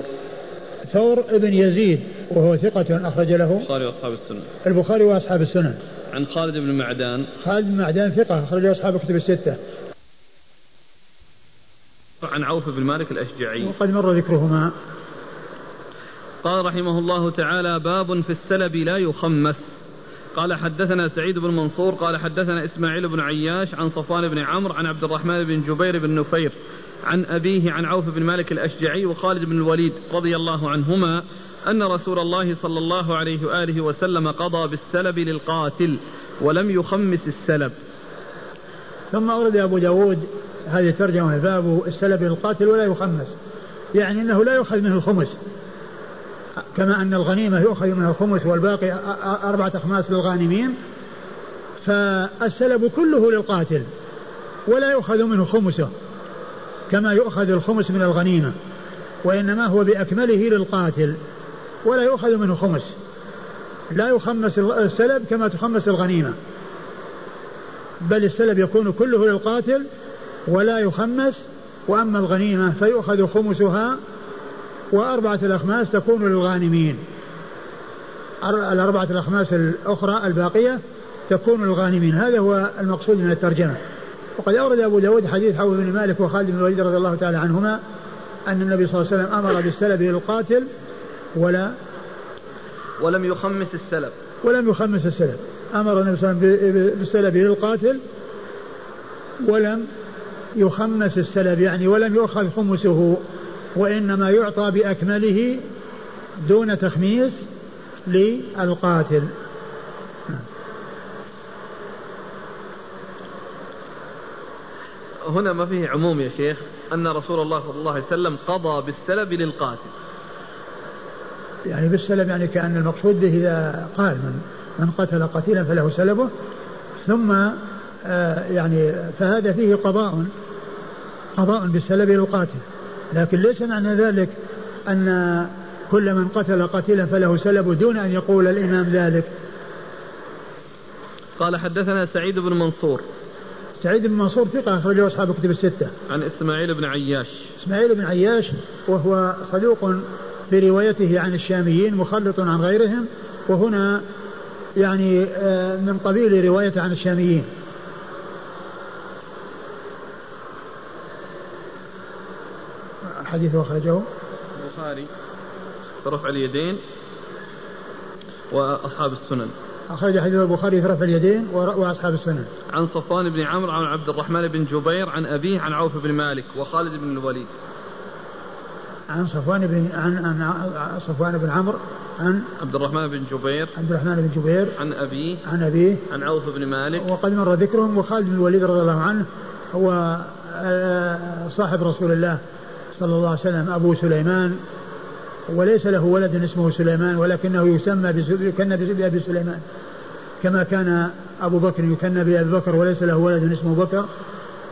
ثور ابن يزيد وهو ثقة أخرج له البخاري وأصحاب السنن البخاري وأصحاب السنن عن خالد بن معدان. خالد بن معدان ثقة أخرج أصحاب الكتب الستة. عن عوف بن مالك الأشجعي. وقد مر ذكرهما. قال رحمه الله تعالى باب في السلب لا يخمس. قال حدثنا سعيد بن منصور قال حدثنا إسماعيل بن عياش عن صفوان بن عمرو عن عبد الرحمن بن جبير بن نفير عن أبيه عن عوف بن مالك الأشجعي وخالد بن الوليد رضي الله عنهما أن رسول الله صلى الله عليه وآله وسلم قضى بالسلب للقاتل ولم يخمس السلب. ثم أورد أبو داود هذه الترجمة باب السلب للقاتل ولا يخمس يعني أنه لا يؤخذ منه الخمس. كما أن الغنيمة يؤخذ منها الخمس والباقي أربعة أخماس للغانمين فالسلب كله للقاتل ولا يؤخذ منه خمسه كما يؤخذ الخمس من الغنيمة وإنما هو بأكمله للقاتل ولا يؤخذ منه خمس. لا يخمس السلب كما تخمس الغنيمة. بل السلب يكون كله للقاتل ولا يخمس وأما الغنيمة فيؤخذ خمسها وأربعة الأخماس تكون للغانمين. الأربعة الأخماس الأخرى الباقية تكون للغانمين. هذا هو المقصود من الترجمة. وقد أورد أبو داود حديث حول بن مالك وخالد بن الوليد رضي الله تعالى عنهما أن النبي صلى الله عليه وسلم أمر بالسلب للقاتل ولا ولم يخمس السلب. ولم يخمس السلب. أمر النبي صلى الله عليه وسلم بالسلب للقاتل ولم يخمس السلب يعني ولم يؤخذ خمسه. وإنما يعطى بأكمله دون تخميس للقاتل. هنا ما فيه عموم يا شيخ أن رسول الله صلى الله عليه وسلم قضى بالسلب للقاتل. يعني بالسلب يعني كأن المقصود به إذا قال من, من قتل قتيلا فله سلبه ثم آه يعني فهذا فيه قضاء قضاء بالسلب للقاتل. لكن ليس معنى ذلك أن كل من قتل قتيلا فله سلب دون أن يقول الإمام ذلك قال حدثنا سعيد بن منصور سعيد بن منصور ثقة أخرجه أصحاب كتب الستة. عن إسماعيل بن عياش. إسماعيل بن عياش وهو صدوق في روايته عن الشاميين مخلط عن غيرهم وهنا يعني آه، من قبيل روايته عن الشاميين. حديث أخرجه البخاري رفع اليدين وأصحاب السنن أخرج حديث البخاري في رفع اليدين وأصحاب السنن. عن صفوان بن عمرو عن عبد الرحمن بن جبير عن أبيه عن عوف بن مالك وخالد بن الوليد. عن صفوان بن عن عن صفوان بن عمرو عن عبد الرحمن بن جبير عبد الرحمن بن جبير عن أبيه عن أبيه عن عوف بن مالك وقد مر ذكرهم وخالد بن الوليد رضي الله عنه هو آه، صاحب رسول الله صلى الله عليه وسلم أبو سليمان وليس له ولد اسمه سليمان ولكنه يسمى يكنى بأبي سليمان. كما كان أبو بكر يكنى بأبي بكر وليس له ولد اسمه بكر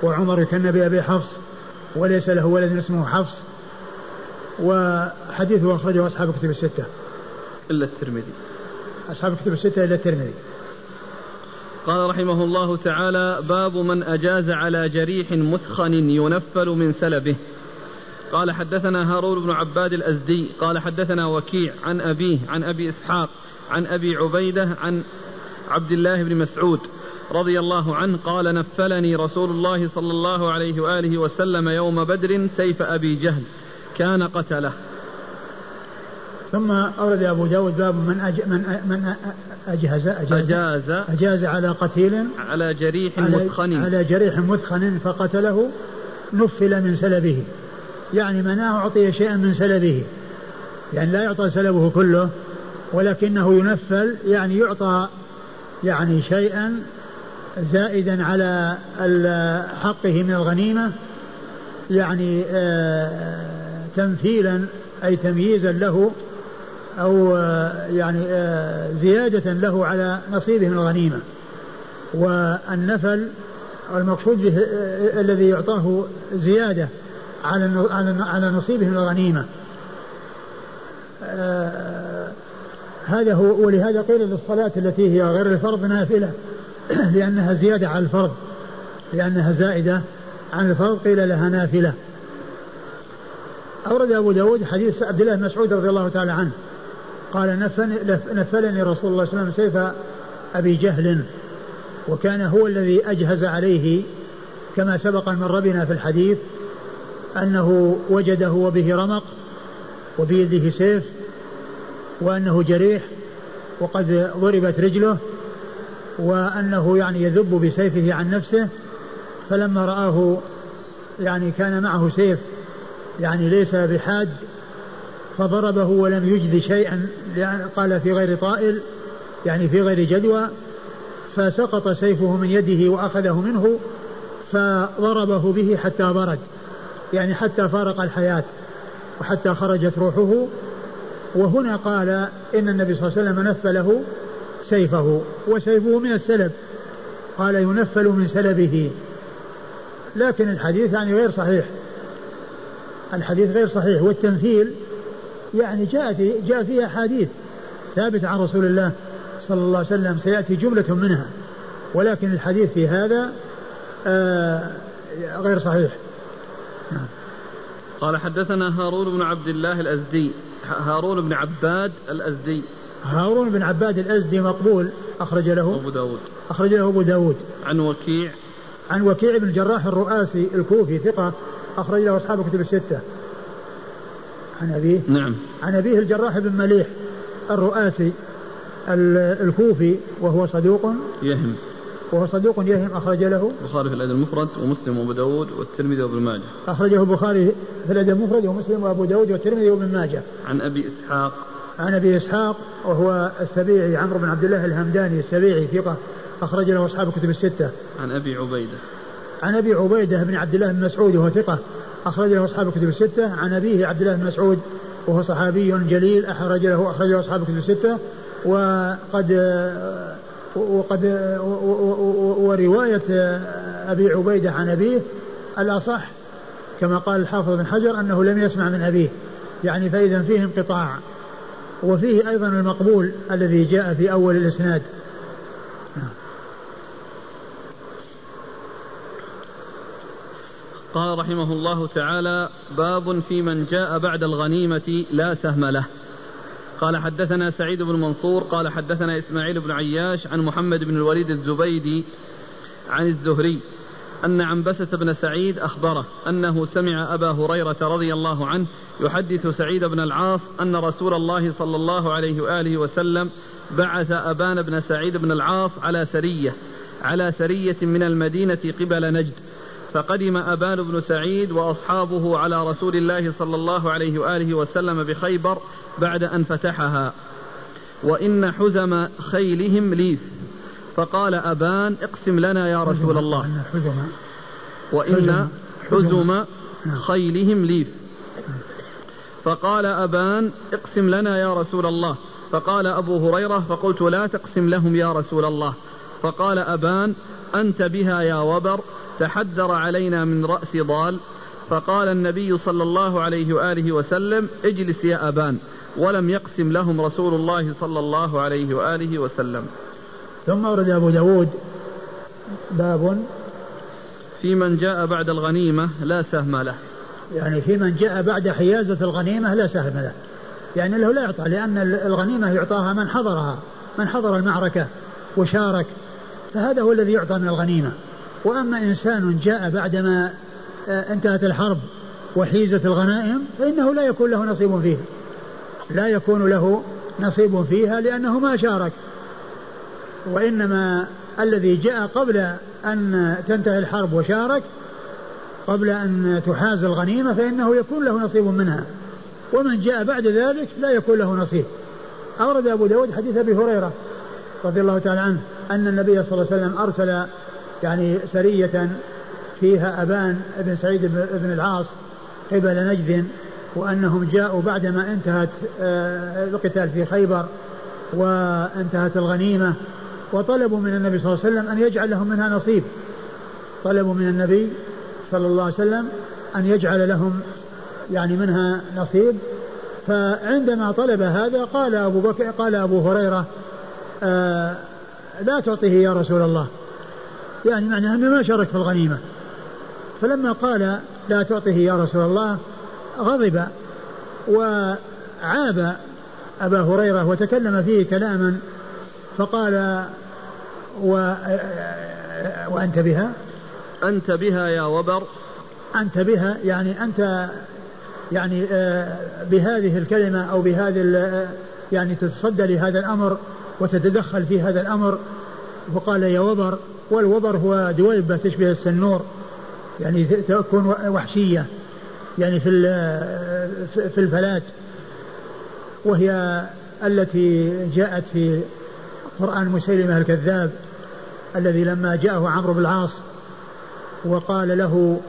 وعمر يكنى بأبي حفص وليس له ولد اسمه حفص. وحديثه أخرجه أصحاب كتب الستة. إلا الترمذي. أصحاب كتب الستة إلا الترمذي. قال رحمه الله تعالى باب من أجاز على جريح مثخن ينفل من سلبه. قال حدثنا هارون بن عباد الأزدي قال حدثنا وكيع عن أبيه عن أبي إسحاق عن أبي عبيدة عن عبد الله بن مسعود رضي الله عنه قال نفلني رسول الله صلى الله عليه وآله وسلم يوم بدر سيف أبي جهل كان قتله. ثم أورد أبو داود باب من أج من من أجهز أجاز, أجاز, أجاز على قتيل على جريح مثخن على جريح مثخن فقتله نفل من سلبه. يعني مناه أعطي شيئا من سلبه يعني لا يعطى سلبه كله ولكنه ينفل يعني يعطى يعني شيئا زائدا على حقه من الغنيمة يعني آه، تمثيلا أي تمييزا له أو آه، يعني آه، زيادة له على نصيبه من الغنيمة. والنفل المقصود به الذي يعطاه زيادة على على نصيبه من الغنيمة هذا هو ولهذا قيل للصلاة التي هي غير الفرض نافلة لأنها زيادة على الفرض لأنها زائدة عن الفرض قيل لها نافلة. أورد أبو داود حديث عبد الله بن مسعود رضي الله تعالى عنه قال نفلني رسول الله صلى الله عليه وسلم سيف أبي جهل وكان هو الذي أجهز عليه كما سبق من ربنا في الحديث أنه وجده وبه رمق وبيده سيف وأنه جريح وقد ضربت رجله وأنه يعني يذب بسيفه عن نفسه فلما رآه يعني كان معه سيف يعني ليس بحاد فضربه ولم يجد شيئا لأن قال في غير طائل يعني في غير جدوى فسقط سيفه من يده وأخذه منه فضربه به حتى برد. يعني حتى فارق الحياة وحتى خرجت روحه. وهنا قال إن النبي صلى الله عليه وسلم نفله سيفه وسيفه من السلب. قال ينفل من سلبه. لكن الحديث يعني غير صحيح. الحديث غير صحيح. والتنفيل يعني جاءت جاء فيها أحاديث ثابتة عن رسول الله صلى الله عليه وسلم. سيأتي جملة منها. ولكن الحديث في هذا آه غير صحيح. قال حدثنا هارون بن عبد الله الأزدي. هارون بن عباد الأزدي. هارون بن عباد الأزدي مقبول أخرج له. أبو داود. أخرج له أبو داود. عن وكيع. عن وكيع بن الجراح الرؤاسي الكوفي ثقة أخرج له أصحاب كتب الستة. عن أبيه. نعم. عن أبيه الجراح بن مليح الرؤاسي الكوفي وهو صدوق. يهم. وهو صدوق يهم أخرج له. البخاري في الأدب المفرد ومسلم وأبو داود والترمذي وابن ماجه. أخرجه البخاري في الأدب المفرد ومسلم وأبو داود والترمذي وابن ماجه. عن أبي إسحاق. عن أبي إسحاق وهو السبيعي عمرو بن عبد الله الهمداني السبيعي ثقة أخرج له أصحاب الكتب الستة. عن أبي عبيدة. عن أبي عبيدة بن عبد الله بن مسعود وهو ثقة أخرج له أصحاب الكتب الستة. عن أبيه عبد الله بن مسعود وهو صحابي جليل أخرج له أخرج له أصحاب الكتب الستة. وقد وقد ورواية أبي عبيدة عن أبيه الأصح كما قال الحافظ بن حجر أنه لم يسمع من أبيه يعني فإذا فيه انقطاع وفيه أيضا المقبول الذي جاء في أول الإسناد. قال رحمه الله تعالى باب في من جاء بعد الغنيمة لا سهم له. قال حدثنا سعيد بن منصور قال حدثنا إسماعيل بن عياش عن محمد بن الوليد الزبيدي عن الزهري أن عنبسة بن سعيد أخبره أنه سمع أبا هريرة رضي الله عنه يحدث سعيد بن العاص أن رسول الله صلى الله عليه وآله وسلم بعث أبان بن سعيد بن العاص على سرية على سرية من المدينة قبل نجد. فقدم أبان بن سعيد وأصحابه على رسول الله صلى الله عليه وآله وسلم بخيبر بعد أن فتحها. وإن حزم خيلهم ليث. فقال أبان اقسم لنا يا رسول الله. وإن حزم. نعم. خيلهم ليث. فقال أبان اقسم لنا يا رسول الله. فقال أبو هريرة فقلت لا تقسم لهم يا رسول الله. فقال أبان أنت بها يا وبر تحدر علينا من رأس ضال فقال النبي صلى الله عليه وآله وسلم اجلس يا أبان ولم يقسم لهم رسول الله صلى الله عليه وآله وسلم. ثم ورد أبو داود باب في من جاء بعد الغنيمة لا سهم له. يعني في من جاء بعد حيازة الغنيمة لا سهم له. يعني له لا يعطى لأن الغنيمة يعطاها من حضرها من حضر المعركة وشارك فهذا هو الذي يعطى من الغنيمة. وأما إنسان جاء بعدما آه، انتهت الحرب وحيزت الغنائم فإنه لا يكون له نصيب فيها. لا يكون له نصيب فيها لأنه ما شارك. وإنما الذي جاء قبل أن تنتهي الحرب وشارك قبل أن تحاز الغنيمة فإنه يكون له نصيب منها. ومن جاء بعد ذلك لا يكون له نصيب. أورد أبو داود حديث أبي هريرة رضي الله تعالى عنه أن النبي صلى الله عليه وسلم أرسل يعني سرية فيها أبان بن سعيد بن العاص قبل نجد وأنهم جاءوا بعدما انتهت آه، القتال في خيبر وانتهت الغنيمة وطلبوا من النبي صلى الله عليه وسلم أن يجعل لهم منها نصيب. طلبوا من النبي صلى الله عليه وسلم أن يجعل لهم يعني منها نصيب. فعندما طلب هذا قال أبو بكر قال أبو هريرة آه لا تعطيه يا رسول الله. يعني معناه أنه ما شارك في الغنيمة. فلما قال لا تعطيه يا رسول الله غضب وعاب أبا هريرة وتكلم فيه كلاما فقال و وأنت بها؟ أنت بها يا وبر. أنت بها يعني أنت يعني آه، بهذه الكلمة أو بهذه يعني تتصدى لهذا الأمر وتتدخل في هذا الأمر. وقال يا وبر والوبر هو دويبة تشبه السنور يعني تكون وحشية يعني في في الفلات. وهي التي جاءت في قرآن مسيلمة الكذاب الذي لما جاءه عمرو بن العاص وقال له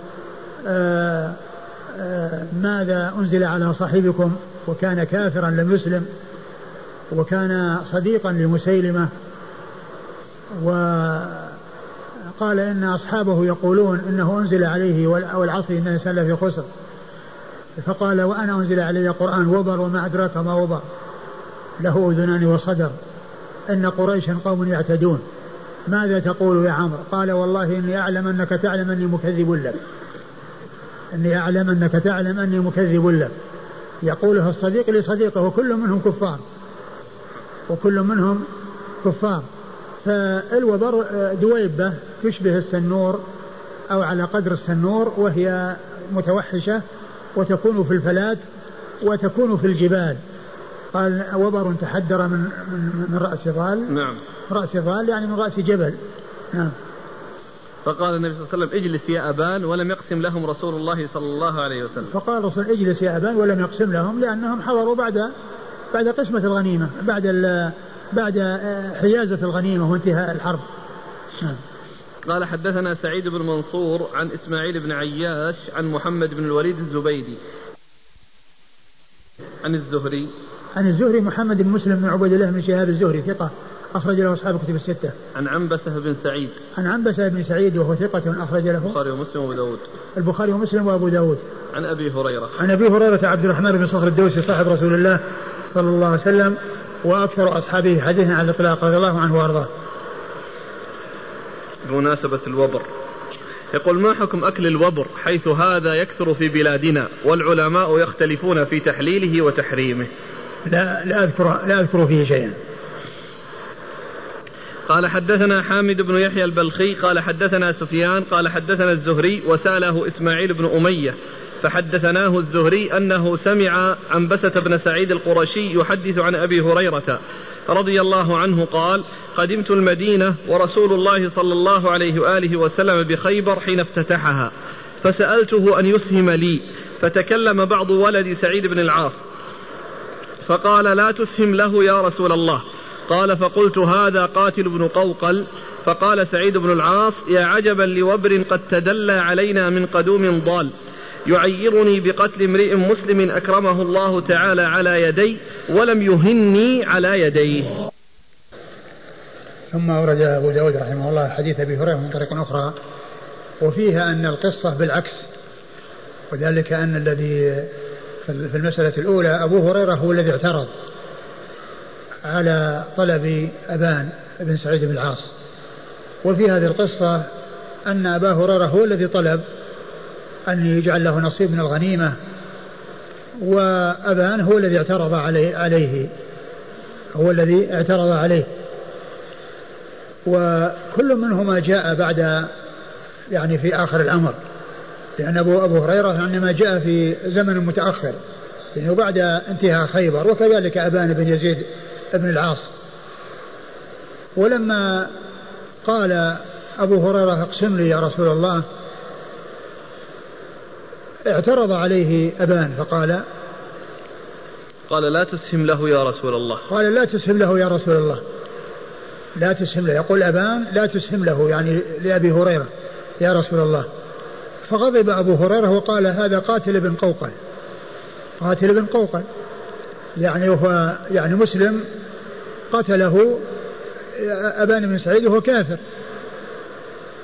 آآ آآ ماذا أنزل على صاحبكم؟ وكان كافرا لم يسلم وكان صديقا لمسيلمة و قال إن أصحابه يقولون إنه أنزل عليه والعصر إن الإنسان لفي خسر. فقال وأنا أنزل علي قرآن وبر وما أدراك ما وبر. له أذنان وصدر. إن قريشا قوم يعتدون. ماذا تقول يا عمرو؟ قال والله إني أعلم أنك تعلم أني مكذب لك. إني أعلم أنك تعلم أني مكذب لك. يقوله الصديق لصديقه وكل منهم كفار. وكل منهم كفار. فالوبر دويبة تشبه السنور أو على قدر السنور وهي متوحشة وتكون في الفلات وتكون في الجبال. قال وبر تحدر من من, من رأس ضال نعم. رأس ضال يعني من رأس جبل. نعم. فقال النبي صلى الله عليه وسلم اجلس يا أبان ولم يقسم لهم رسول الله صلى الله عليه وسلم. فقال الرسول اجلس يا أبان ولم يقسم لهم لأنهم حضروا بعد بعد قسمة الغنيمة بعد بعد حيازة الغنيمة وانتهاء الحرب نعم. قال حدثنا سعيد بن منصور عن إسماعيل بن عياش عن محمد بن الوليد الزبيدي عن الزهري عن الزهري محمد بن مسلم بن عبد الله بن شهاب الزهري ثقة أخرج له أصحاب الكتب الستة. عن عنبسة بن سعيد. عن عنبسة بن سعيد وهو ثقة أخرج له. البخاري ومسلم وأبو داود. البخاري ومسلم وأبو داود. عن أبي هريرة. عن أبي هريرة عبد الرحمن بن صخر الدوسي صاحب رسول الله صلى الله عليه وسلم وأكثر أصحابه حديثا على الإطلاق رضي الله عنه وأرضاه. بمناسبة الوبر. يقول ما حكم أكل الوبر حيث هذا يكثر في بلادنا والعلماء يختلفون في تحليله وتحريمه لا لا أذكر لا أذكر فيه شيئا قال حدثنا حامد بن يحيى البلخي قال حدثنا سفيان قال حدثنا الزهري وسأله إسماعيل بن أمية فحدثناه الزهري أنه سمع عنبسة بن سعيد القرشي يحدث عن أبي هريرة رضي الله عنه قال قدمت المدينة ورسول الله صلى الله عليه وآله وسلم بخيبر حين افتتحها فسألته أن يسهم لي فتكلم بعض ولد سعيد بن العاص فقال لا تسهم له يا رسول الله. قال فقلت هذا قاتل بن قوقل. فقال سعيد بن العاص يا عجبا لوبر قد تدلى علينا من قدوم ضال. يعيرني بقتل امرئ مسلم أكرمه الله تعالى على يدي ولم يهني على يديه. ثم أورد أبو داود رحمه الله حديث أبي هريرة من طريق أخرى وفيها أن القصة بالعكس وذلك أن الذي في المسألة الأولى أبو هريرة هو الذي اعترض على طلب أبان بن سعيد بن العاص. وفي هذه القصة أن أبا هريرة هو الذي طلب أن يجعل له نصيب من الغنيمة وأبان هو الذي اعترض عليه, عليه. هو الذي اعترض عليه. وكل منهما جاء بعد يعني في آخر الأمر. لأن أبو أبو هريرة إنما جاء في زمن متأخر. يعني بعد انتهاء خيبر وكذلك أبان بن يزيد بن العاص. ولما قال أبو هريرة اقسم لي يا رسول الله اعترض عليه أبان فقال قال لا تسهم له يا رسول الله. قال لا تسهم له يا رسول الله. لا تسهم له يقول أبان لا تسهم له يعني لأبي هريرة يا رسول الله. فغضب أبو هريرة وقال هذا قاتل بن قوقل. قاتل بن قوقل. يعني هو يعني مسلم قتله أبان بن سعيد وهو كافر.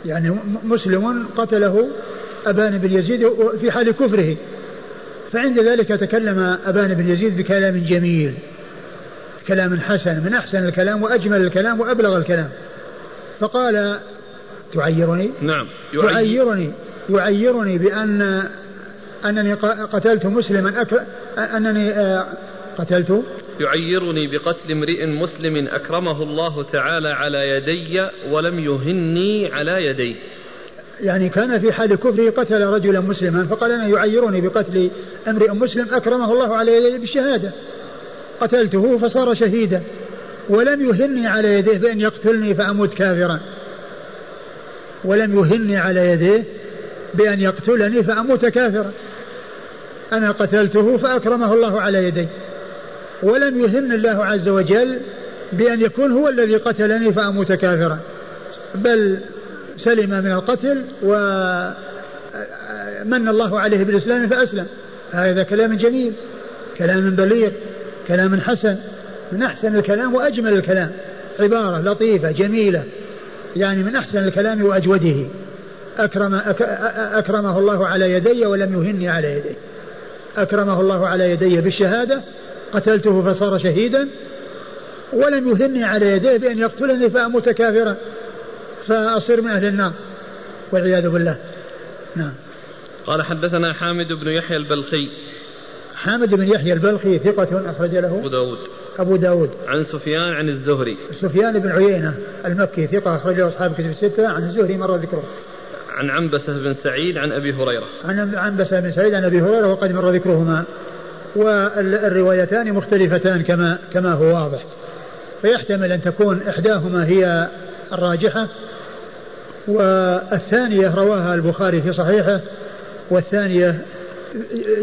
يعني مسلم قتله أبان بن يزيد في حال كفره. فعند ذلك تكلم أبان بن يزيد بكلام جميل. كلام حسن من أحسن الكلام وأجمل الكلام وأبلغ الكلام. فقال تعيرني؟ نعم تعيرني يعيرني بأن أنني قتلت مسلما أكر أنني آه، قتلت. يعيرني بقتل امرئ مسلم أكرمه الله تعالى على يدي ولم يهني على يديه. يعني كان في حال كفره قتل رجلا مسلما فقال أنا يعيرني بقتل امرئ مسلم أكرمه الله على يديه بالشهادة. قتلته فصار شهيدا. ولم يهني على يديه بأن يقتلني فأموت كافرا. ولم يهني على يديه بأن يقتلني فأموت كافرا. أنا قتلته فأكرمه الله على يدي ولم يهن الله عز وجل بأن يكون هو الذي قتلني فأموت كافرا. بل سلم من القتل ومن الله عليه بالإسلام فأسلم. هذا كلام جميل كلام بليغ كلام حسن. من أحسن الكلام وأجمل الكلام. عبارة لطيفة جميلة. يعني من أحسن الكلام وأجوده. أكرم أكرمه الله على يدي ولم يهني على يديه أكرمه الله على يدي بالشهادة. قتلته فصار شهيدا. ولم يهني على يديه بأن يقتلني فأموت كافرا. فأصير من أهل النار والعياذ بالله. نعم. قال حدثنا حامد بن يحيى البلخي. حامد بن يحيى البلخي ثقة أخرج له. أبو داود. أبو داود. عن سفيان عن الزهري. سفيان بن عيينة المكي ثقة أخرج له أصحاب كتب الستة. عن الزهري مرة ذكره. عن عنبسة بن سعيد عن أبي هريرة. عن عنبسة بن سعيد عن أبي هريرة وقد مر ذكرهما. والروايتان مختلفتان كما كما هو واضح. فيحتمل أن تكون إحداهما هي الراجحة والثانية رواها البخاري في صحيحه والثانية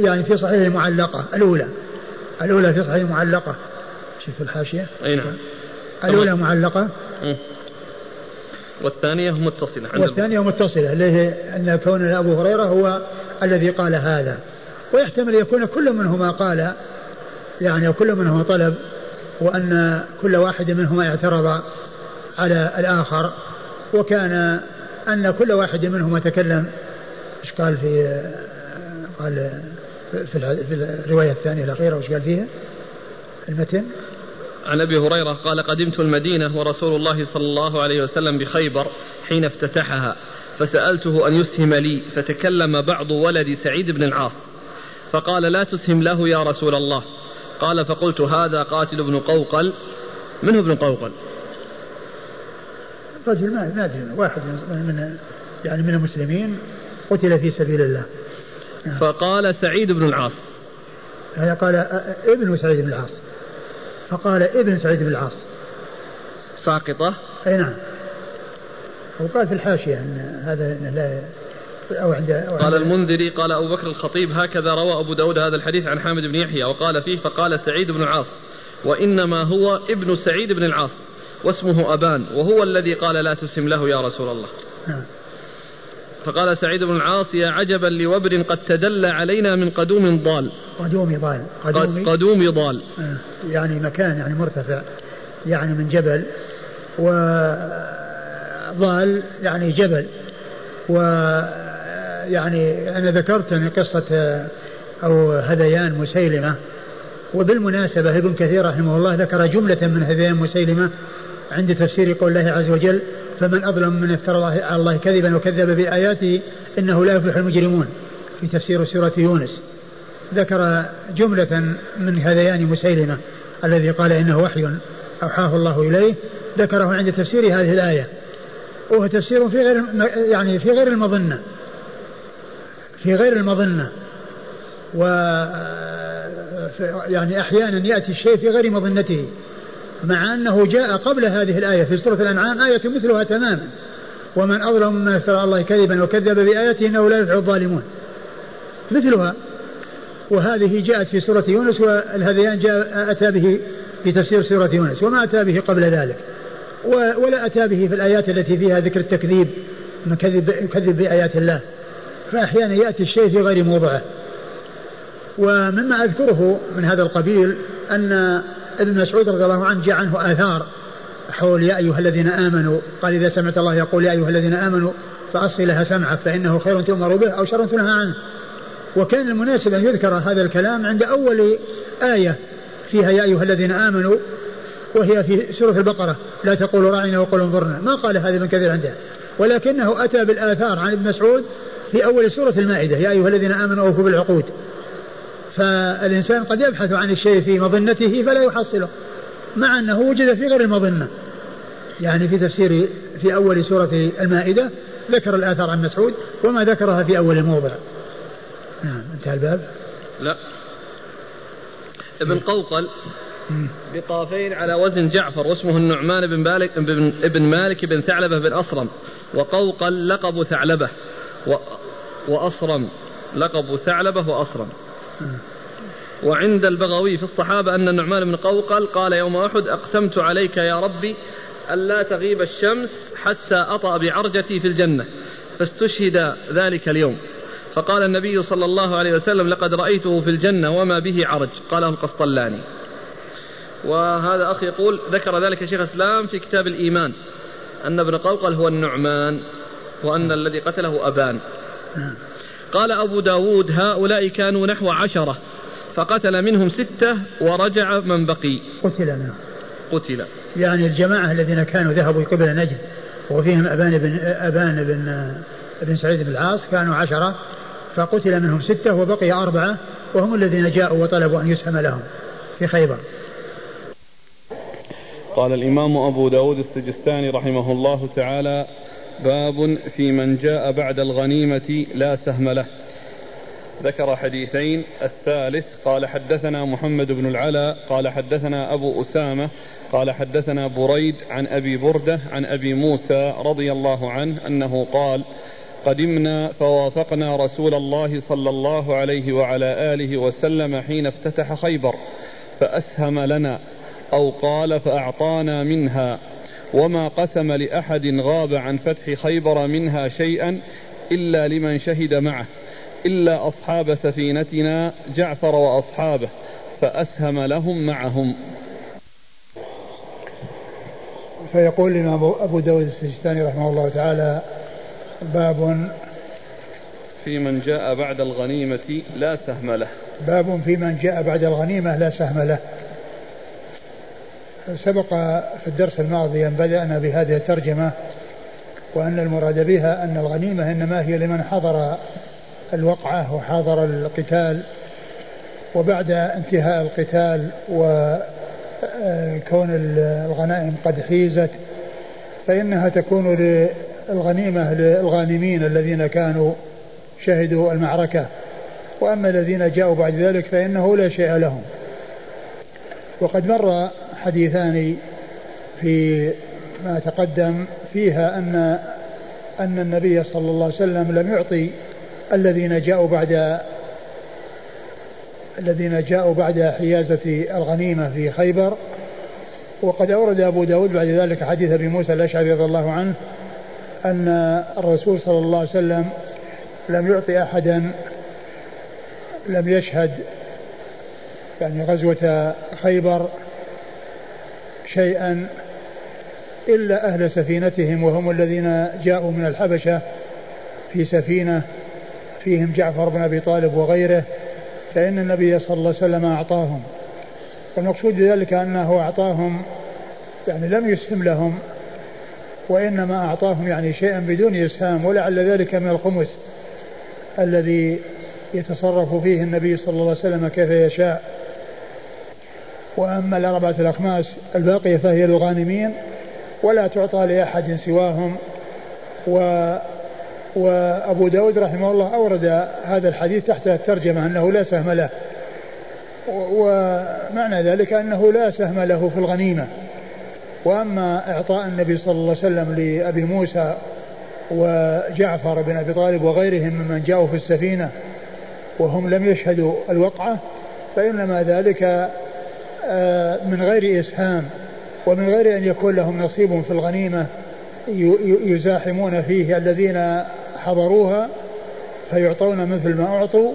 يعني في صحيح المعلقة الأولى. الأولى في صحيح المعلقة. شوف الحاشية. أي نعم. الأولى معلقة. والثانية متصلة والثانية متصلة اللي هي أن كون أبو هريرة هو الذي قال هذا. ويحتمل يكون كل منهما قال يعني كل منهما طلب وأن كل واحد منهما اعترض على الآخر. وكان أن كل واحد منهما تكلم إيش قال في قال في الرواية الثانية الأخيرة وش قال فيها؟ المتن. عن أبي هريرة قال قدمت المدينة ورسول الله صلى الله عليه وسلم بخيبر حين افتتحها فسألته أن يسهم لي فتكلم بعض ولد سعيد بن العاص فقال لا تسهم له يا رسول الله. قال فقلت هذا قاتل ابن قوقل. من هو ابن قوقل؟ رجل ما ما أدري واحد من يعني من المسلمين قتل في سبيل الله. فقال سعيد بن العاص. يعني قال ابن سعيد بن العاص. فقال ابن سعيد بن العاص. ساقطة. أي نعم. وقال في الحاشية أن هذا لا أو عند أو قال المنذري قال أبو بكر الخطيب هكذا روى أبو داود هذا الحديث عن حامد بن يحيى وقال فيه فقال سعيد بن العاص وإنما هو ابن سعيد بن العاص. واسمه أبان وهو الذي قال لا تسم له يا رسول الله. نعم. فقال سعيد بن العاص يا عجبا لوبر قد تدلى علينا من قدوم ضال. قدوم ضال. قدوم, قدوم ضال. آه، يعني مكان يعني مرتفع يعني من جبل وضال يعني جبل و يعني أنا ذكرت أن قصة أو هذيان مسيلمة وبالمناسبة ابن كثير رحمه الله ذكر جملة من هذيان مسيلمة عند تفسير قول الله عز وجل فمن أظلم من افترى على الله كذبا وكذب بآياته إنه لا يفلح المجرمون. في تفسير سورة يونس. ذكر جملة من هذيان مسيلمة الذي قال إنه وحي أوحاه الله إليه ذكره عند تفسير هذه الآية. وهو تفسير في غير يعني في غير المظنة. في غير المظنة. و يعني أحيانا يأتي الشيء في غير مظنته. مع أنه جاء قبل هذه الآية في سورة الأنعام آية مثلها تماما. ومن أظلم ممن افترى الله كذبا وكذب بآياته إنه لا يفعل الظالمون. مثلها. وهذه جاءت في سورة يونس والهذيان جاء أتى به في تفسير سورة يونس وما أتى به قبل ذلك. ولا أتى به في الآيات التي فيها ذكر التكذيب من كذب, كذب بآيات الله. فأحيانا يأتي الشيء في غير موضعه. ومما أذكره من هذا القبيل أن ابن مسعود رضي الله عنه جاء عنه آثار حول يا أيها الذين آمنوا قال إذا سمعت الله يقول يا أيها الذين آمنوا فأصغي لها سمعك فإنه خير تؤمر به أو شر تنهى عنه. وكان المناسب أن يذكر هذا الكلام عند أول آية فيها يا أيها الذين آمنوا وهي في سورة البقرة لا تقولوا راعنا وقولوا انظرنا. ما قال هذا من كثير عنده؟ ولكنه أتى بالآثار عن ابن مسعود في أول سورة المائدة يا أيها الذين آمنوا أوفوا بالعقود. فالإنسان قد يبحث عن الشيء في مظنته فلا يحصله مع أنه وجد في غير المظنة. يعني في تفسير في أول سورة المائدة ذكر الآثار عن مسعود وما ذكرها في أول موضع. نعم انتهى الباب. لا. ابن قوقل بقافين على وزن جعفر واسمه النعمان بن مالك بن ابن مالك بن ثعلبة بن أصرم وقوقل لقب ثعلبة وأصرم لقب ثعلبة وأصرم. وعند البغوي في الصحابة أن النعمان بن قوقل قال يوم أحد أقسمت عليك يا ربي ألا تغيب الشمس حتى أطأ بعرجتي في الجنة فاستشهد ذلك اليوم. فقال النبي صلى الله عليه وسلم لقد رأيته في الجنة وما به عرج. قاله القسطلاني وهذا أخ يقول ذكر ذلك شيخ الإسلام في كتاب الإيمان أن ابن قوقل هو النعمان وأن الذي قتله أبان. قال أبو داود هؤلاء كانوا نحو عشرة فقتل منهم ستة ورجع من بقي. قتل نعم. قتل. يعني الجماعة الذين كانوا ذهبوا قبل نجد وفيهم أبان بن أبان بن بن سعيد بن العاص كانوا عشرة فقتل منهم ستة وبقي أربعة وهم الذين جاءوا وطلبوا أن يسهم لهم في خيبر. قال الإمام أبو داود السجستاني رحمه الله تعالى باب في من جاء بعد الغنيمة لا سهم له. ذكر حديثين. الثالث قال حدثنا محمد بن العلاء قال حدثنا أبو أسامة قال حدثنا بريد عن أبي بردة عن أبي موسى رضي الله عنه أنه قال قدمنا فوافقنا رسول الله صلى الله عليه وعلى آله وسلم حين افتتح خيبر فأسهم لنا أو قال فأعطانا منها. وما قسم لأحد غاب عن فتح خيبر منها شيئا إلا لمن شهد معه إلا أصحاب سفينتنا جعفر وأصحابه فأسهم لهم معهم. فيقول الإمام أبو داود السجستاني رحمه الله تعالى باب في من جاء بعد الغنيمة لا سهم له. باب في من جاء بعد الغنيمة لا سهم له. سبق في الدرس الماضي أن بدأنا بهذه الترجمة وأن المراد بها أن الغنيمة إنما هي لمن حضر الوقعة وحاضر القتال وبعد انتهاء القتال وكون الغنائم قد حيزت فإنها تكون للغنيمة للغانمين الذين كانوا شهدوا المعركة وأما الذين جاءوا بعد ذلك فإنه لا شيء لهم. وقد مر حديثان في ما تقدم فيها أن أن النبي صلى الله عليه وسلم لم يعطي الذين جاءوا بعد الذين جاءوا بعد حيازة الغنيمة في خيبر. وقد أورد أبو داود بعد ذلك حديث أبي موسى الأشعري رضي الله عنه أن الرسول صلى الله عليه وسلم لم يعطي أحدا لم يشهد يعني غزوة خيبر شيئا إلا أهل سفينتهم وهم الذين جاءوا من الحبشة في سفينة فيهم جعفر بن أبي طالب وغيره فإن النبي صلى الله عليه وسلم أعطاهم. والمقصود بذلك أنه أعطاهم يعني لم يسهم لهم وإنما أعطاهم يعني شيئا بدون إسهام ولعل ذلك من الخمس الذي يتصرف فيه النبي صلى الله عليه وسلم كيف يشاء. وأما الأربعة الأخماس الباقية فهي للغانمين ولا تعطى لأحد سواهم. و وأبو داود رحمه الله أورد هذا الحديث تحت الترجمة أنه لا سهم له. ومعنى ذلك أنه لا سهم له في الغنيمة. وأما إعطاء النبي صلى الله عليه وسلم لأبي موسى وجعفر بن أبي طالب وغيرهم ممن جاءوا في السفينة وهم لم يشهدوا الوقعة فإنما ذلك من غير إسهام ومن غير أن يكون لهم نصيب في الغنيمة يزاحمون فيه الذين حضروها فيعطون مثل ما أعطوا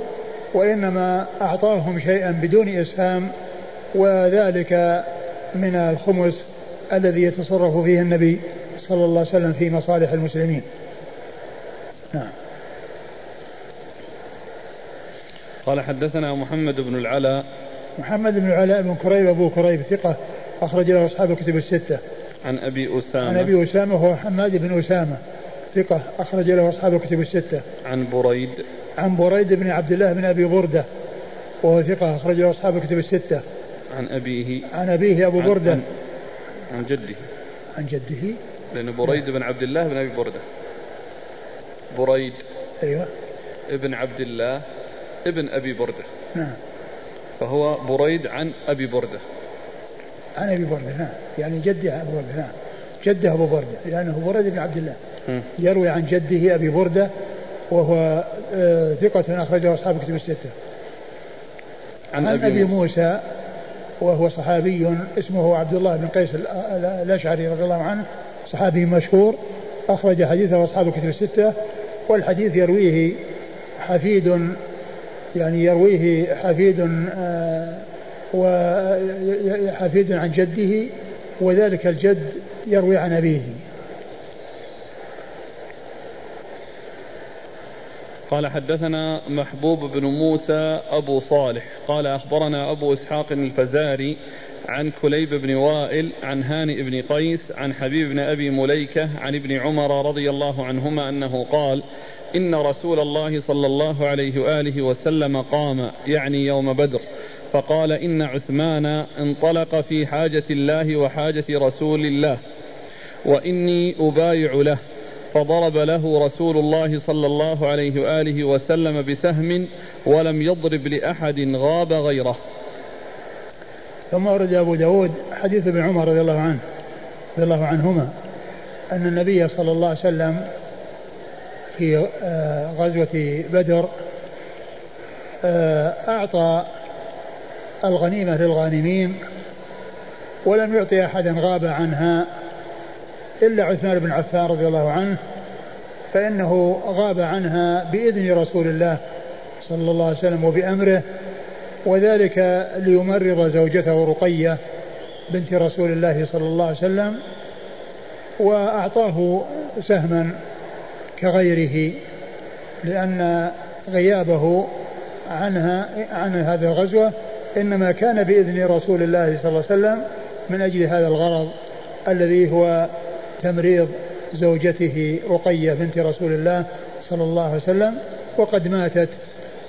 وإنما أعطاهم شيئا بدون إسهام وذلك من الخمس الذي يتصرف فيه النبي صلى الله عليه وسلم في مصالح المسلمين. نعم. قال حدثنا محمد بن العلاء محمد بن العلاء بن كريب أبو كريب ثقة أخرج له أصحاب الكتب الستة. عن أبي أسامة. عن أبي أسامة هو حماد بن أسامة ثقة أخرج له أصحاب الكتب الستة. عن بريد. عن بريد بن عبد الله بن أبي بردة وهو ثقة أخرج له أصحاب الكتب الستة. عن أبيه. عن أبيه أبو عن بردة. عن, عن جده. عن جده. لأن بريد بن عبد الله بن أبي بردة. بريد. أيوه. ابن عبد الله ابن أبي بردة. نعم. فهو بريد عن أبي بردة. عن أبي بردة نعم. يعني جده أبو بردة نعم. جده أبو بردة لأنه بريد بن عبد الله. م. يروي عن جده أبي بردة وهو آه، ثقة أخرجه أصحاب كتب الستة. عن, عن أبي, أبي مو- موسى وهو صحابي اسمه عبد الله بن قيس ال- ال- الأشعري رضي الله عنه صحابي مشهور أخرج حديثه أصحاب الكتب الستة والحديث يرويه حفيد يعني يرويه حفيد آه، وحفيد عن جده وذلك الجد يروي عن أبيه. قال حدثنا محبوب بن موسى أبو صالح. قال أخبرنا أبو إسحاق الفزاري عن كليب بن وائل عن هانئ بن قيس عن حبيب بن أبي مليكة عن ابن عمر رضي الله عنهما أنه قال إن رسول الله صلى الله عليه وآله وسلم قام يعني يوم بدر فقال إن عثمان انطلق في حاجة الله وحاجة رسول الله وإني أبايع له فضرب له رسول الله صلى الله عليه وآله وسلم بسهم ولم يضرب لأحد غاب غيره. ثم ورد أبو داود حديث ابن عمر رضي الله عنه رضي الله عنهما أن النبي صلى الله عليه وسلم في آه، غزوة بدر آه، أعطى الغنيمة للغانمين ولم يعطي أحدا غاب عنها إلا عثمان بن عفان رضي الله عنه فإنه غاب عنها بإذن رسول الله صلى الله عليه وسلم وبأمره وذلك ليمرض زوجته رقية بنت رسول الله صلى الله عليه وسلم وأعطاه سهما كغيره لأن غيابه عنها عن هذه الغزوة إنما كان بإذن رسول الله صلى الله عليه وسلم من أجل هذا الغرض الذي هو تمريض زوجته رقية بنت رسول الله صلى الله عليه وسلم وقد ماتت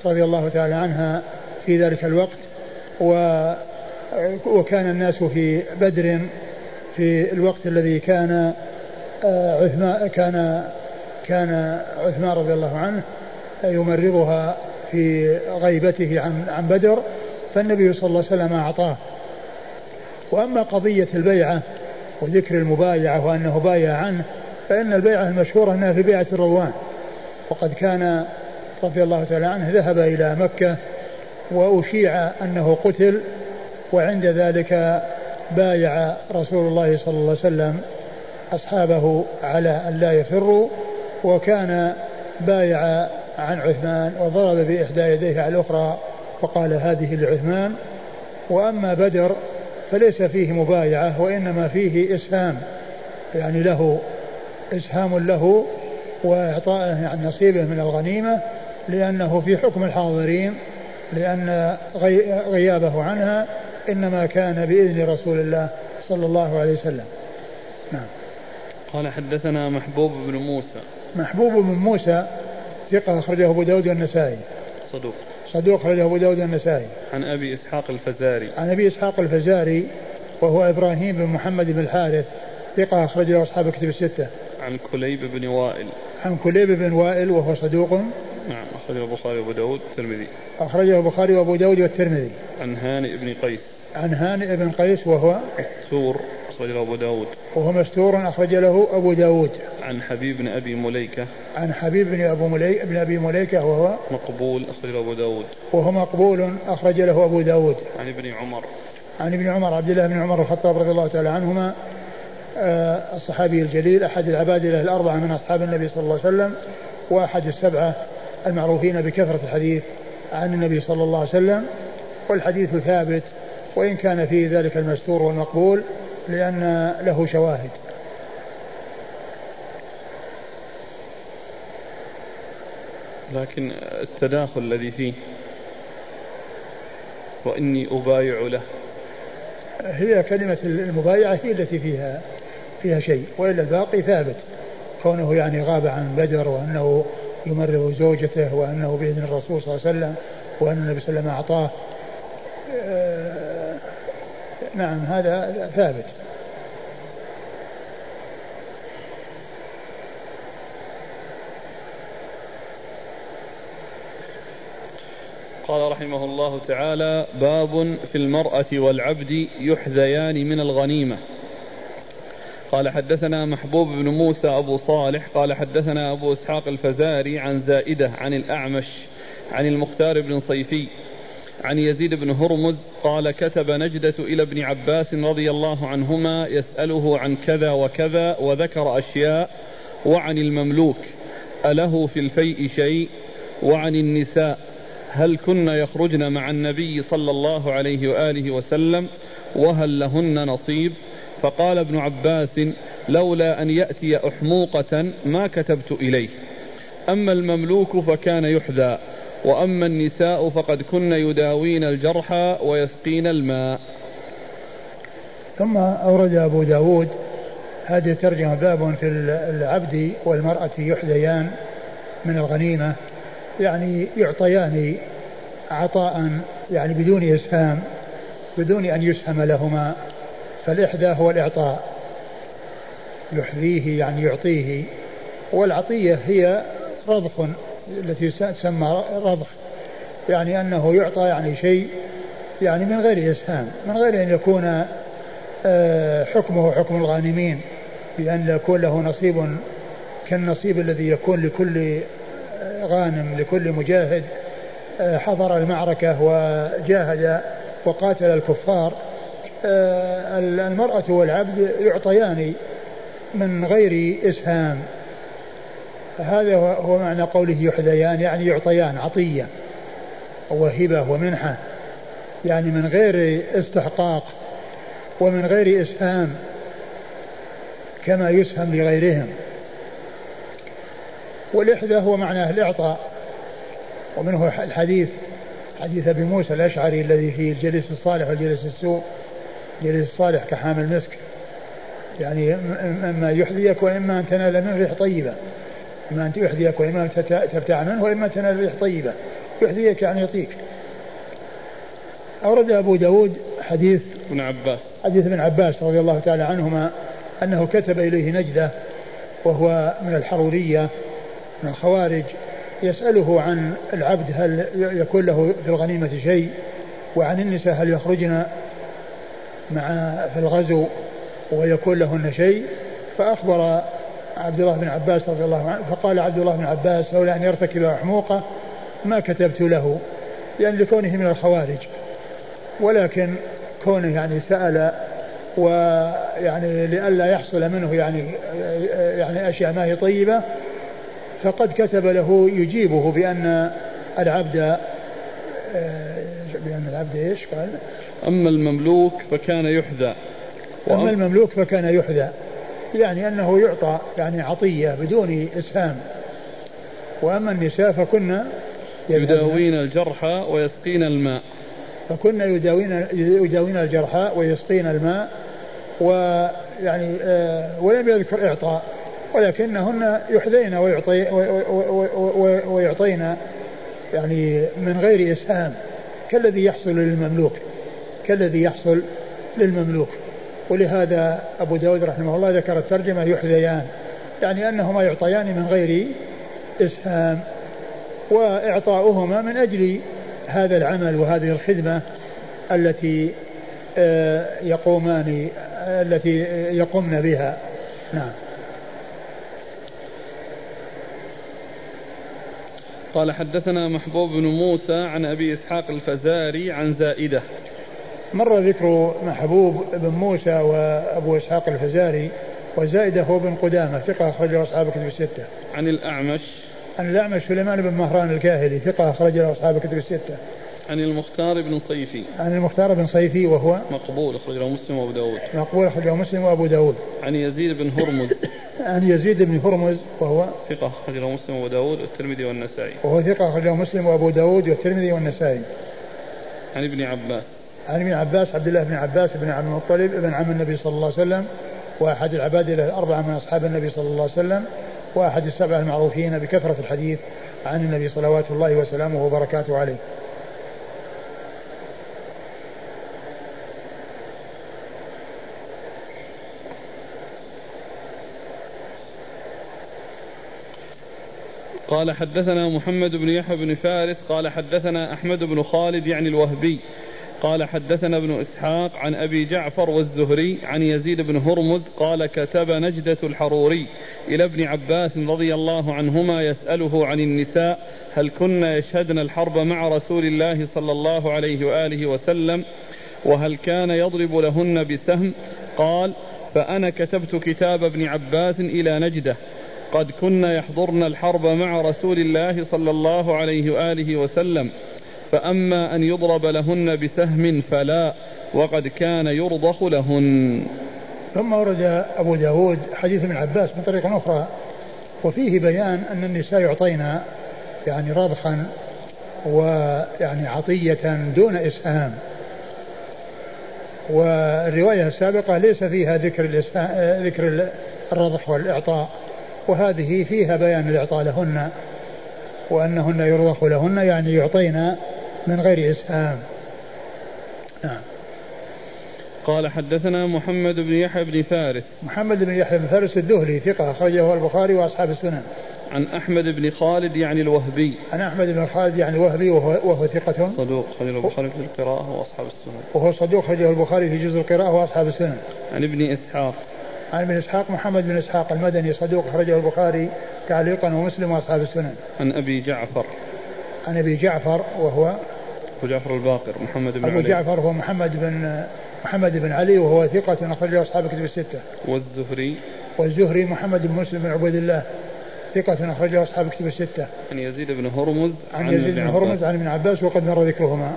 رضي الله تعالى عنها في ذلك الوقت و وكان الناس في بدر في الوقت الذي كان آه، عثمان كان كان عثمان رضي الله عنه يمرضها في غيبته عن عن بدر فالنبي صلى الله عليه وسلم أعطاه. وأما قضية البيعة وذكر المبايعة وأنه بايع عنه فإن البيعة المشهورة أنها في بيعة الرضوان وقد كان رضي الله تعالى عنه ذهب إلى مكة وأشيع أنه قتل وعند ذلك بايع رسول الله صلى الله عليه وسلم أصحابه على أن لا يفروا. وكان بايع عن عثمان وضرب بإحدى يديه على الأخرى وقال هذه لعثمان. وأما بدر فليس فيه مبايعة وإنما فيه إسهام يعني له إسهام له وإعطائه عن نصيبه من الغنيمة لأنه في حكم الحاضرين لأن غيابه عنها إنما كان بإذن رسول الله صلى الله عليه وسلم. نعم. قال حدثنا محبوب بن موسى. محبوب بن موسى ثقة أخرجه أبو داود والنسائي. صدوق. صدوق أخرجه أبو داود والنسائي. عن أبي إسحاق الفزاري. عن أبي إسحاق الفزاري وهو إبراهيم بن محمد بن الحارث ثقة أخرجه أصحاب الكتب الستة. عن كليب بن وائل. عن كليب بن وائل وهو صدوق. نعم أخرجه البخاري وأبو داود والترمذي. أخرجه البخاري وأبو داود والترمذي. عن هانئ بن قيس. عن هانئ بن قيس وهو السور. أخرجه أبو داود. وهو مستور أخرج له أبو داود. عن حبيب بن أبي مليكة. عن حبيب بن أبو مليكة بن أبي مليكة وهو مقبول أخرج له أبو داود. وهو مقبول أخرج له أبو داود. عن ابن عمر. عن ابن عمر عبد الله بن عمر الخطاب رضي الله تعالى عنهما آه، الصحابي الجليل أحد العبادلة الأربعة من أصحاب النبي صلى الله عليه وسلم وأحد السبعة المعروفين بكثرة الحديث عن النبي صلى الله عليه وسلم والحديث ثابت وإن كان فيه ذلك المستور والمقبول لأن له شواهد. لكن التداخل الذي فيه وإني أبايع له. هي كلمة المبايعة هي التي فيها فيها شيء وإلا الباقي ثابت. كونه يعني غاب عن بدر وأنه يمرض زوجته وأنه بإذن الرسول صلى الله عليه وسلم وأن النبي صلى الله عليه وسلم أعطاه آه، نعم هذا ثابت. قال رحمه الله تعالى باب في المرأة والعبد يحذيان من الغنيمة. قال حدثنا محبوب بن موسى أبو صالح قال حدثنا أبو إسحاق الفزاري عن زائدة عن الأعمش عن المختار بن صيفي عن يزيد بن هرمز قال كتب نجدة إلى ابن عباس رضي الله عنهما يسأله عن كذا وكذا وذكر أشياء وعن المملوك أله في الفيء شيء؟ وعن النساء هل كن يخرجن مع النبي صلى الله عليه وآله وسلم؟ وهل لهن نصيب؟ فقال ابن عباس لولا أن يأتي أحموقة ما كتبت إليه. أما المملوك فكان يحذى. وأما النساء فقد كن يداوين الجرحى ويسقين الماء. ثم أورد أبو داود هذه الترجمة باب في العبد والمرأة يحذيان من الغنيمة يعني يعطيان عطاء يعني بدون إسهام بدون أن يسهم لهما فالإحدى هو الإعطاء. يحذيه يعني يعطيه والعطية هي رضخ. التي تسمى رضخ. يعني أنه يعطى يعني شيء يعني من غير إسهام من غير أن يكون آه، حكمه حكم الغانمين بأن يكون له نصيب كالنصيب الذي يكون لكل غانم لكل مجاهد آه، حضر المعركة وجاهد وقاتل الكفار. آه، المرأة والعبد يعطيان من غير إسهام. هذا هو معنى قوله يحذيان يعني يعطيان عطية وهبة ومنحة يعني من غير استحقاق ومن غير إسهام كما يسهم لغيرهم. والإحدى هو معناه الإعطاء ومنه الحديث حديث أبي موسى الأشعري الذي فيه الجليس الصالح والجليس السوء الجليس الصالح كحامل مسك. يعني إما يحذيك وإما أن تنال منه ريح طيبة. إما أن يحذيك وإما أن تبتاع منه وإما أن تنال ريح طيبة. يحذيك يعني يعطيك أورد أبو داود حديث ابن عباس. حديث ابن عباس رضي الله تعالى عنهما أنه كتب إليه نجدة وهو من الحرورية من الخوارج يسأله عن العبد هل يكون له في الغنيمة شيء وعن النساء هل يخرجن مع في الغزو ويكون لهن شيء فأخبر عبد الله بن عباس رضي الله عنه فقال عبد الله بن عباس لولا أن يرتكب حموقة ما كتبت له يعني لكونه من الخوارج. ولكن كونه يعني سأل ويعني لئلا يحصل منه يعني يعني أشياء ما هي طيبة فقد كتب له يجيبه بأن العبد بأن العبد إيش قال؟ أما المملوك فكان يحذى. أما المملوك فكان يحذى. يعني أنه يعطى يعني عطية بدون إسهام. وأما النساء فكن يداوين الجرحى ويسقين الماء. فكنا يداوين يداوين الجرحى ويسقين الماء. ويعني آه ولم يذكر إعطاء ولكنهن يحذين ويعطي ويعطين يعني من غير إسهام. كالذي يحصل للمملوك كالذي يحصل للمملوك. ولهذا أبو داود رحمه الله ذكر الترجمة يحذيان يعني أنهما يعطيان من غير إسهام وإعطاؤهما من أجل هذا العمل وهذه الخدمة التي آه، يقومان التي يقومن بها. نعم. قال حدثنا محبوب بن موسى عن أبي إسحاق الفزاري عن زائدة. مر ذكر محبوب بن موسى وأبو إسحاق الفزاري وزائده هو بن قدامة ثقة اخرجه أصحاب الكتب الستة. عن الأعمش. عن الأعمش سليمان بن مهران الكاهلي ثقة اخرجه أصحاب الكتب الستة. عن المختار بن صيفي. عن المختار بن صيفي وهو مقبول أخرجه مسلم وأبو داود. مقبول أخرجه مسلم وأبو داود. عن يزيد بن هرمز. عن يزيد بن هرمز وهو ثقة أخرجه مسلم وأبو داود والترمذي والنسائي. وهو ثقة أخرجه مسلم وأبو داود والترمذي والنسائي. عن ابن عباس. عن ابن عباس عبد الله بن عباس بن عبد المطلب بن عم النبي صلى الله عليه وسلم وأحد العباد الأربعة من أصحاب النبي صلى الله عليه وسلم وأحد السبعة المعروفين بكثرة الحديث عن النبي صلوات الله وسلامه وبركاته عليه. قال حدثنا محمد بن يحيى بن فارس قال حدثنا أحمد بن خالد يعني الوهبي قال حدثنا ابن إسحاق عن أبي جعفر والزهري عن يزيد بن هرمز قال كتب نجدة الحروري إلى ابن عباس رضي الله عنهما يسأله عن النساء هل كن يشهدن الحرب مع رسول الله صلى الله عليه وآله وسلم وهل كان يضرب لهن بسهم قال فأنا كتبت كتاب ابن عباس إلى نجدة قد كن يحضرن الحرب مع رسول الله صلى الله عليه وآله وسلم فأما أن يضرب لهن بسهم فلا وقد كان يرضخ لهن. ثم ورد أبو داود حديث ابن عباس من طريق أخرى وفيه بيان أن النساء يعطين يعني رضخا ويعني عطية دون إسهام. والرواية السابقة ليس فيها ذكر ذكر الرضخ والإعطاء وهذه فيها بيان الإعطاء لهن وأنهن يرضخ لهن يعني يعطين من غير إسهام. نعم. قال حدثنا محمد بن يحيى بن فارس. محمد بن يحيى بن فارس الدهلي ثقة أخرجه البخاري وأصحاب السنن. عن أحمد بن خالد يعني الوهبي. عن أحمد بن خالد يعني الوهبي وهو, وهو ثقة. صدوق خرجه البخاري في القراءة وأصحاب السنن. وهو صدوق خرجه البخاري في جزء القراءة وأصحاب السنن. عن ابن إسحاق. عن ابن إسحاق محمد بن إسحاق المدني صدوق خرجه البخاري تعليقا ومسلم وأصحاب السنن. عن أبي جعفر. عن أبي جعفر وهو أبو جعفر الباقر محمد بن أبو علي جعفر هو محمد بن محمد بن علي وهو ثقة أخرجه أصحاب الكتب الستة والزهري والزهري محمد بن مسلم بن عبيد الله ثقة أخرجه أصحاب الكتب الستة. عن يزيد بن هرمز عن, عن يزيد بن هرمز عن ابن عباس وقد مر ذكرهما.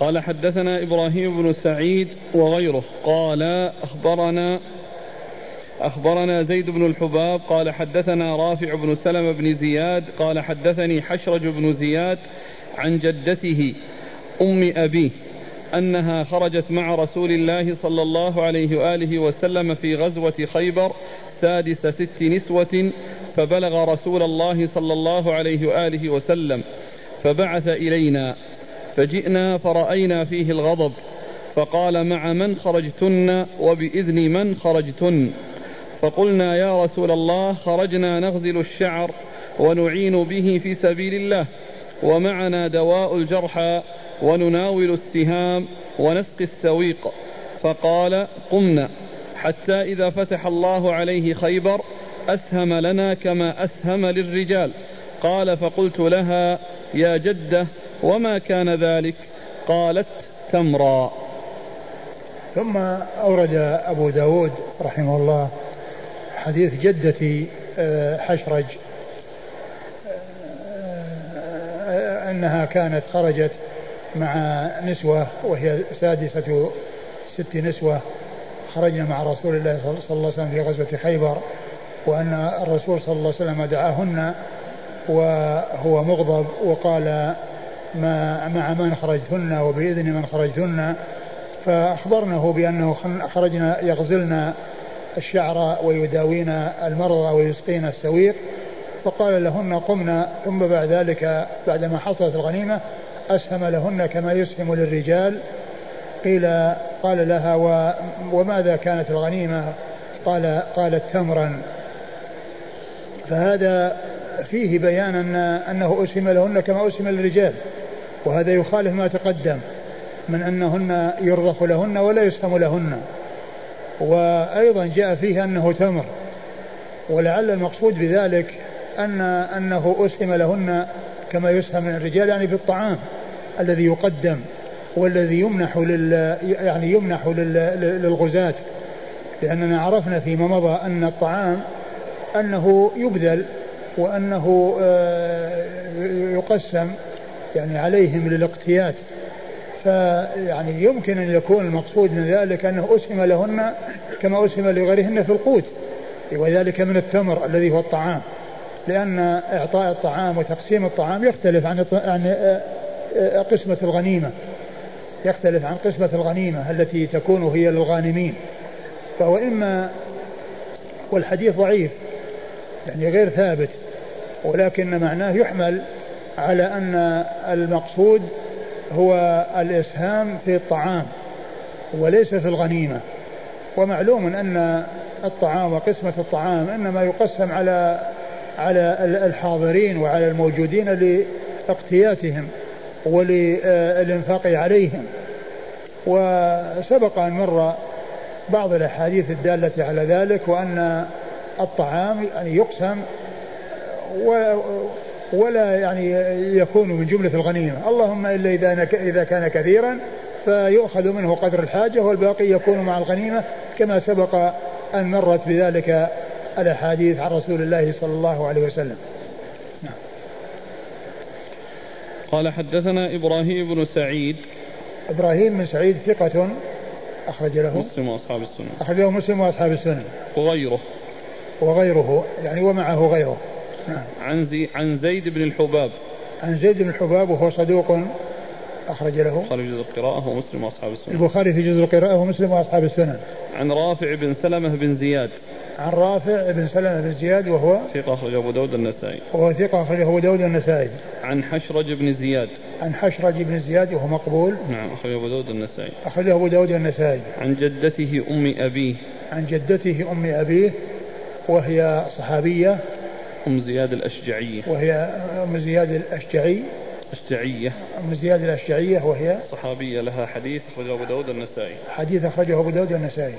قال حدثنا إبراهيم بن سعيد وغيره قال أخبرنا أخبرنا زيد بن الحباب قال حدثنا رافع بن سلمة بن زياد قال حدثني حشرج بن زياد عن جدته أم أبيه أنها خرجت مع رسول الله صلى الله عليه وآله وسلم في غزوة خيبر سادس ست نسوة فبلغ رسول الله صلى الله عليه وآله وسلم فبعث إلينا فجئنا فرأينا فيه الغضب فقال مع من خرجتن وبإذن من خرجتن فقلنا يا رسول الله خرجنا نغزل الشعر ونعين به في سبيل الله ومعنا دواء الجرحى ونناول السهام ونسقي السويق. فقال قمنا حتى إذا فتح الله عليه خيبر أسهم لنا كما أسهم للرجال. قال فقلت لها يا جدة وما كان ذلك؟ قالت تمرا. ثم أورد أبو داود رحمه الله حديث جدتي آه، حشرج آه، أنها كانت خرجت مع نسوة وهي سادسة ست نسوة. خرجنا مع رسول الله صلى الله عليه وسلم في غزوة خيبر وأن الرسول صلى الله عليه وسلم دعاهن وهو مغضب وقال ما مع من خرجتن وبإذن من خرجتن. فأخبرنه بأنه خرجنا يغزلن الشعر ويداوين المرضى ويسقين السويق فقال لهن قمنا ثم بعد ذلك بعدما حصلت الغنيمة أسهم لهن كما يسهم للرجال. قيل قال لها وماذا كانت الغنيمة؟ قال قالت تمرا. فهذا فيه بيان أن أنه أسهم لهن كما أسهم للرجال وهذا يخالف ما تقدم من أنهن يرضخ لهن ولا يسهم لهن. وأيضا جاء فيه أنه تمر ولعل المقصود بذلك أن أنه أسهم لهن كما يسهم للرجال يعني في الطعام الذي يقدم والذي يمنح لل يعني يمنح للغزاة. لأننا عرفنا فيما مضى أن الطعام أنه يبذل وأنه آه، يقسم يعني عليهم للاقتيات فيعني يمكن أن يكون المقصود من ذلك أنه أسهم لهن كما أسهم لغيرهن في القوت وذلك من التمر الذي هو الطعام. لأن إعطاء الطعام وتقسيم الطعام يختلف عن عن آه، آه، قسمة الغنيمة. يختلف عن قسمة الغنيمة التي تكون هي للغانمين. فهو إما والحديث ضعيف يعني غير ثابت ولكن معناه يحمل على أن المقصود هو الإسهام في الطعام وليس في الغنيمة. ومعلوم أن الطعام وقسمة الطعام إنما يقسم على على الحاضرين وعلى الموجودين لإقتياتهم وللإنفاق عليهم. وسبق أن مر بعض الأحاديث الدالة على ذلك وأن الطعام يعني يقسم ولا يعني يكون من جملة الغنيمة. اللهم إلا إذا إذا كان كثيرا فيؤخذ منه قدر الحاجة والباقي يكون مع الغنيمة كما سبق أن مرت بذلك الأحاديث عن رسول الله صلى الله عليه وسلم. نعم. قال حدثنا إبراهيم بن سعيد. إبراهيم بن سعيد ثقة أخرج له. مسلم وأصحاب السنن أخرج له مسلم وأصحاب السنن وغيره. وغيره يعني ومعه غيره. عن زي عن زيد بن الحباب. عن زيد بن الحباب وهو صدوق أخرج له. البخاري في جزء القراءة ومسلم وأصحاب السنن البخاري في جزء القراءة ومسلم وأصحاب السنن عن رافع بن سلمة بن زياد. عن رافع بن سلمة بن زياد وهو ثقة أخرج أبو داود النسائي. وهو ثقة أخرجه أبو داود النسائي. عن حشرج بن زياد. عن حشرج بن زياد وهو مقبول. نعم أخرج أبو داود النسائي. أخرجه أبو داود النسائي. عن جدته أم أبيه. عن جدته أم أبيه وهي صحابية. أم زياد الأشجعية. وهي أم زياد الأشجعي. أشجعية. أم زياد الأشجعية وهي صحابية لها حديث أخرجه أبو داود النسائي. حديث أخرجه أبو داود النسائي.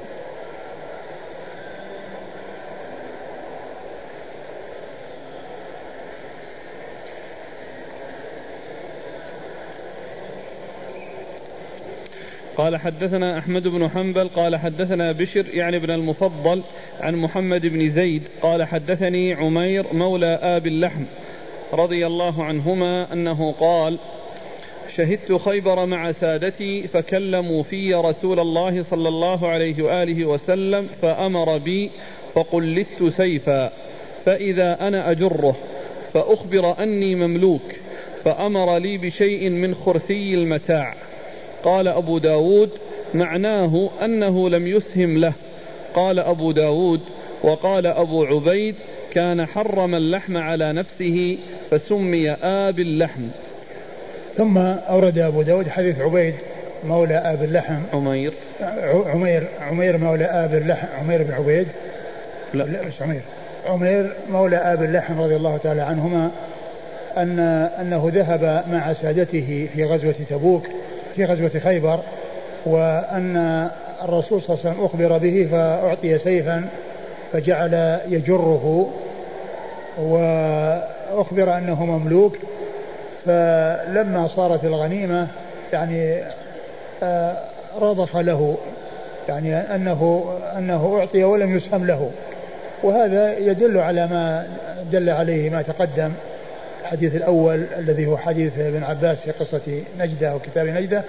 قال حدثنا أحمد بن حنبل قال حدثنا بشر يعني ابن المفضل عن محمد بن زيد قال حدثني عمير مولى آب اللحم رضي الله عنهما أنه قال شهدت خيبر مع سادتي فكلموا في رسول الله صلى الله عليه وآله وسلم فأمر بي فقلدت سيفا فإذا أنا أجره فأخبر أني مملوك فأمر لي بشيء من خرثي المتاع. قال أبو داود معناه أنه لم يسهم له. قال أبو داود وقال أبو عبيد كان حرم اللحم على نفسه فسمي آب اللحم. ثم أورد أبو داود حديث عبيد مولى آب اللحم. عمير. عمير عمير مولى آب اللحم عمير بن عبيد. لا, لا بس عمير. عمير مولى آب اللحم رضي الله تعالى عنهما أن أنه ذهب مع سادته في غزوة تبوك في غزوة خيبر وأن الرسول صلى الله عليه وسلم أخبر به فأعطي سيفا فجعل يجره وأخبر أنه مملوك. فلما صارت الغنيمة يعني آه، رضخ له يعني أنه أنه أعطي ولم يسهم له. وهذا يدل على ما دل عليه ما تقدم. الحديث الأول الذي هو حديث ابن عباس في قصة نجدة وكتاب نجدة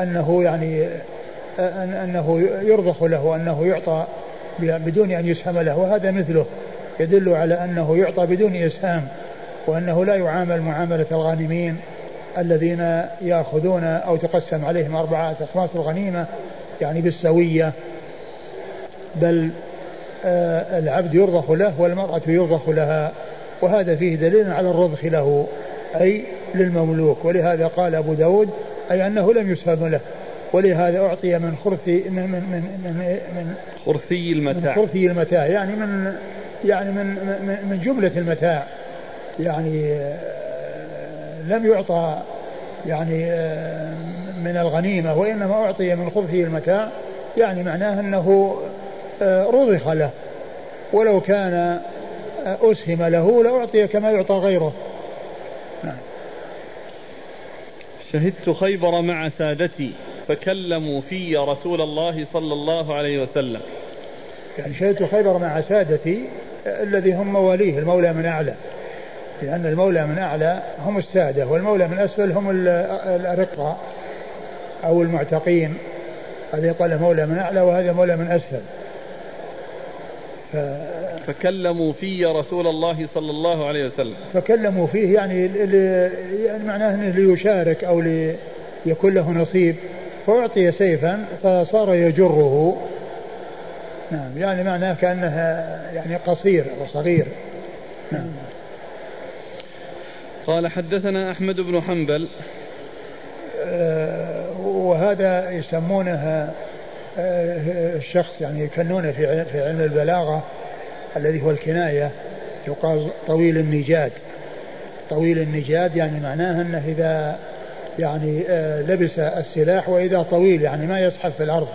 أنه يعني أنه يرضخ له أنه يعطى بدون أن يسهم له وهذا مثله. يدل على أنه يعطى بدون إسهام وأنه لا يعامل معاملة الغانمين الذين يأخذون أو تقسم عليهم أربعة أخماس الغنيمة يعني بالسوية. بل آه، العبد يرضخ له والمرأة يرضخ لها. وهذا فيه دليل على الرضخ له أي للمملوك. ولهذا قال أبو داود أي أنه لم يسهم له. ولهذا أعطي من خرثي من من من من, من خرثي المتاع. من خرثي المتاع. يعني من يعني من من جملة المتاع. يعني آه، لم يعطى يعني آه، من الغنيمة وإنما أعطي من خبثه المتاع. يعني معناه أنه آه، رضخ له. ولو كان أسهم له لأعطي كما يعطى غيره. نعم. شهدت خيبر مع سادتي فكلموا في رسول الله صلى الله عليه وسلم. يعني شهدت خيبر مع سادتي الذي هم مواليه المولى من أعلى. لأن المولى من أعلى هم السادة والمولى من أسفل هم الأرقاء أو المعتقين. هذا يقال مولى من أعلى وهذا مولى من أسفل. ف... فكلموا في رسول الله صلى الله عليه وسلم. فكلموا فيه يعني ل... يعني معناه إنه ليشارك أو ليكون له نصيب. فأعطي سيفا فصار يجره. نعم يعني معناه كأنه يعني قصير وصغير نعم. قال حدثنا أحمد بن حنبل. آه، وهذا يسمونه آه، الشخص يعني يكنونه في في علم البلاغة الذي هو الكناية يقال طويل النجاد. طويل النجاد يعني معناه أنه إذا يعني آه، لبس السلاح وإذا طويل يعني ما يزحف في الأرض.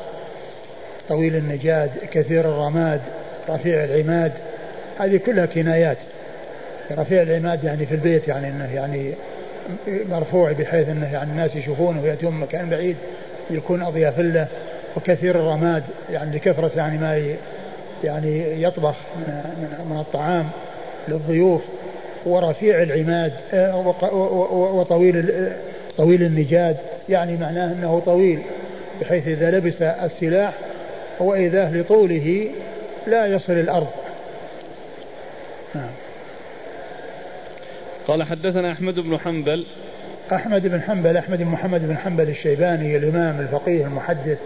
طويل النجاد كثير الرماد رفيع العماد هذه كلها كنايات. رفيع العماد يعني في البيت يعني إنه يعني مرفوع بحيث إنه يعني الناس يشوفونه ويأتون من مكان بعيد يكون أضياف له. وكثير الرماد يعني لكثرة يعني ما يعني يطبخ من, من الطعام للضيوف ورفيع العماد آه، وطويل طويل النجاد يعني معناه أنه طويل بحيث إذا لبس السلاح وإذا لطوله لا يصل الأرض نعم. قال حدثنا أحمد بن حنبل أحمد بن حنبل أحمد بن محمد بن حنبل الشيباني الإمام الفقيه المحدث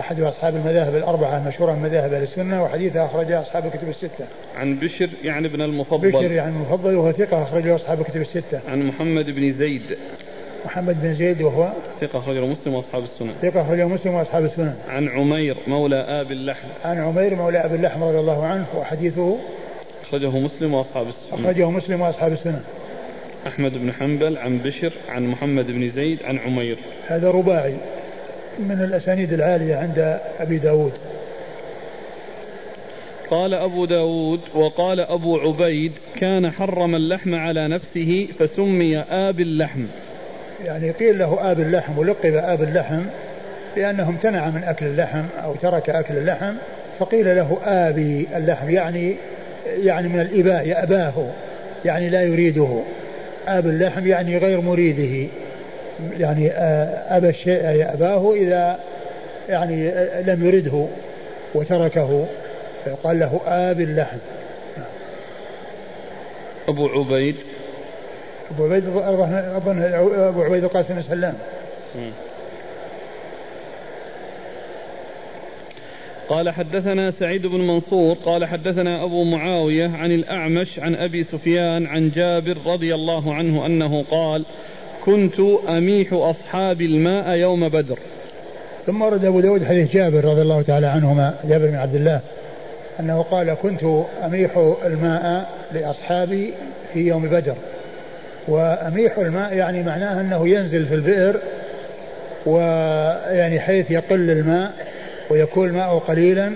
أحد أصحاب المذاهب الأربعة المشهورة من مذاهب أهل السنة وحديثه أخرجه أصحاب الكتب الستة. عن بشر يعني ابن المفضل. بشر يعني المفضل وهو ثقة أخرجه أصحاب الكتب الستة. عن محمد بن زيد. محمد بن زيد وهو ثقة أخرجه مسلم وأصحاب السنن. ثقة أخرجه مسلم وأصحاب السنن. عن عمير مولى آب اللحم. عن عمير مولى آب اللحم رضي الله عنه وحديثه أخرجه مسلم وأصحاب السنن. أخرجه مسلم وأصحاب السنن. أحمد بن حنبل عن بشر عن محمد بن زيد عن عمير هذا رباعي من الأسانيد العالية عند أبي داود. قال أبو داود وقال أبو عبيد كان حرم اللحم على نفسه فسمي آب اللحم. يعني قيل له آب اللحم ولقب آب اللحم لأنه امتنع من أكل اللحم أو ترك أكل اللحم فقيل له آبي اللحم يعني يعني من الإباء يأباه يعني لا يريده. آب اللحم يعني غير مريده. يعني آه، أبى الشيء يأباه إذا يعني آه، لم يرده وتركه قال له آب اللحم. أبو عبيد. أبو عبيد أظن أبو عبيد القاسم بن سلام. قال حدثنا سعيد بن منصور قال حدثنا أبو معاوية عن الأعمش عن أبي سفيان عن جابر رضي الله عنه أنه قال كنت أميح أصحاب الماء يوم بدر. ثم ورد أبو داود حديث جابر رضي الله تعالى عنهما جابر بن عبد الله أنه قال كنت أميح الماء لأصحابي في يوم بدر. وأميح الماء يعني معناه أنه ينزل في البئر ويعني حيث يقل الماء ويكون الماء قليلا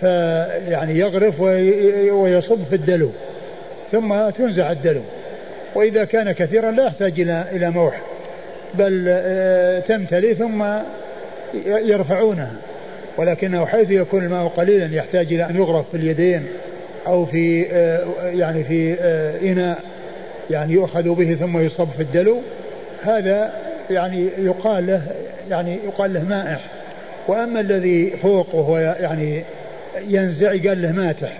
فيعني يغرف ويصب في الدلو ثم تنزع الدلو. وإذا كان كثيرا لا يحتاج إلى إلى موح بل آه، تمتلي ثم يرفعونها. ولكنه حيث يكون الماء قليلا يحتاج إلى أن يغرف في اليدين أو في آه، يعني في آه، إناء يعني يؤخذ به ثم يصب في الدلو. هذا يعني يقال له يعني يقال له مائح. وأما الذي فوق وهو يعني ينزع قال له ماتح.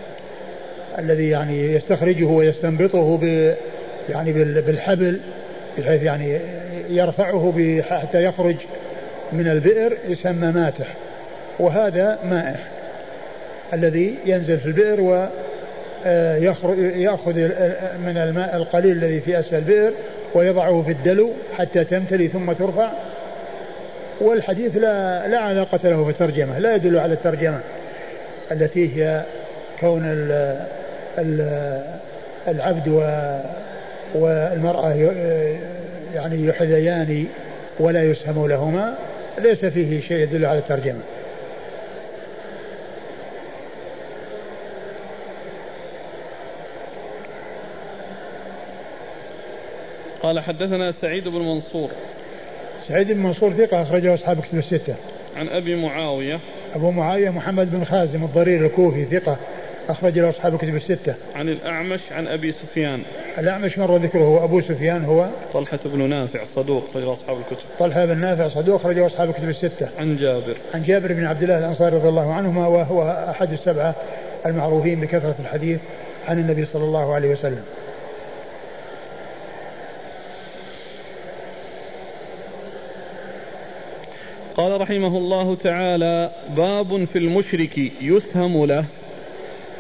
الذي يعني يستخرجه ويستنبطه يعني بالحبل بحيث يعني يرفعه حتى يخرج من البئر يسمى ماتح. وهذا مائح الذي ينزل في البئر و آه، يأخذ من الماء القليل الذي في أسفل البئر ويضعه في الدلو حتى تمتلي ثم ترفع. والحديث لا لا علاقة له في الترجمة لا يدل على الترجمة التي هي كون ال ال العبد والمرأة يعني يحذيان ولا يسهم لهما ليس فيه شيء يدل على الترجمة. قال حدثنا سعيد بن منصور. سعيد بن منصور ثقة أخرجه أصحاب كتب الستة. عن أبي معاوية. أبو معاوية محمد بن خازم الضرير الكوفي ثقة أخرج له أصحاب الكتب الستة. عن الأعمش عن أبي سفيان. الأعمش مر ذكره أبو سفيان هو طلحة بن نافع صدوق أخرجه أصحاب الكتب. طلحة بن نافع صدوق أخرجه أصحاب الكتب الستة. عن جابر. عن جابر بن عبد الله الأنصاري رضي الله عنهما وهو أحد السبعة المعروفين بكثرة الحديث عن النبي صلى الله عليه وسلم. قال رحمه الله تعالى باب في المشرك يسهم له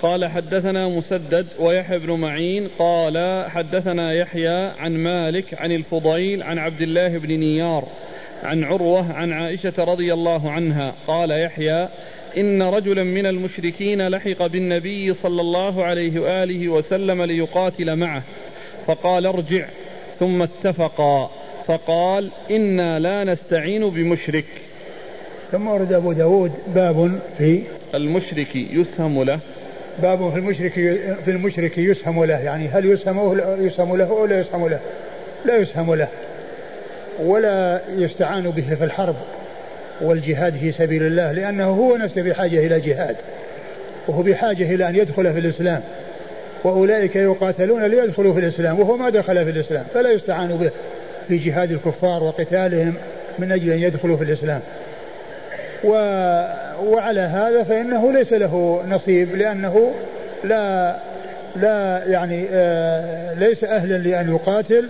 قال حدثنا مسدد ويحيى بن معين قال حدثنا يحيى عن مالك عن الفضيل عن عبد الله بن نيار عن عروة عن عائشة رضي الله عنها قال يحيى إن رجلا من المشركين لحق بالنبي صلى الله عليه وآله وسلم ليقاتل معه فقال ارجع ثم اتفقا فقال إنا لا نستعين بمشرك. ثم ورد أبو داود باب في المشرك يسهم له باب في المشرك في المشرك يسهم له. يعني هل يسهم يسهم له أو لا يسهم له؟ لا يسهم له. ولا يستعان به في الحرب والجهاد في سبيل الله لأنه هو نفسه بحاجة إلى جهاد وهو بحاجة إلى أن يدخل في الإسلام. وأولئك يقاتلون ليدخلوا في الإسلام وهو ما دخل في الإسلام فلا يستعان به في جهاد الكفار وقتالهم من أجل أن يدخلوا في الإسلام. و وعلى هذا فإنه ليس له نصيب لأنه لا لا يعني آه ليس أهلا لأن يقاتل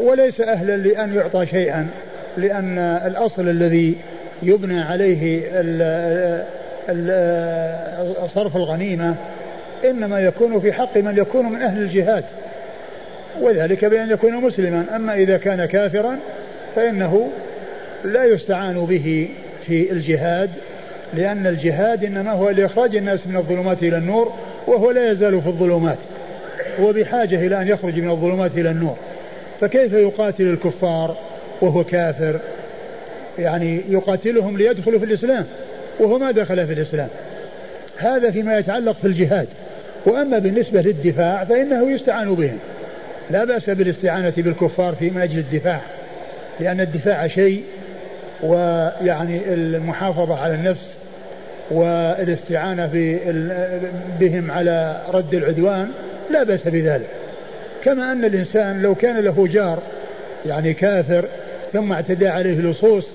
وليس أهلا لأن يعطى شيئا لأن الأصل الذي يبنى عليه صرف الغنيمة إنما يكون في حق من يكون من أهل الجهاد وذلك بأن يكون مسلما. أما إذا كان كافرا فإنه لا يستعان به في الجهاد لأن الجهاد إنما هو لإخراج الناس من الظلمات إلى النور وهو لا يزال في الظلمات هو بحاجة إلى أن يخرج من الظلمات إلى النور. فكيف يقاتل الكفار وهو كافر؟ يعني يقاتلهم ليدخلوا في الإسلام وهو ما دخل في الإسلام. هذا فيما يتعلق في الجهاد. وأما بالنسبة للدفاع فإنه يستعان بهم. لا بأس بالاستعانة بالكفار في أجل الدفاع لأن الدفاع شيء ويعني المحافظة على النفس والاستعانة بهم على رد العدوان لا بأس بذلك. كما أن الإنسان لو كان له جار يعني كافر ثم اعتدى عليه لصوص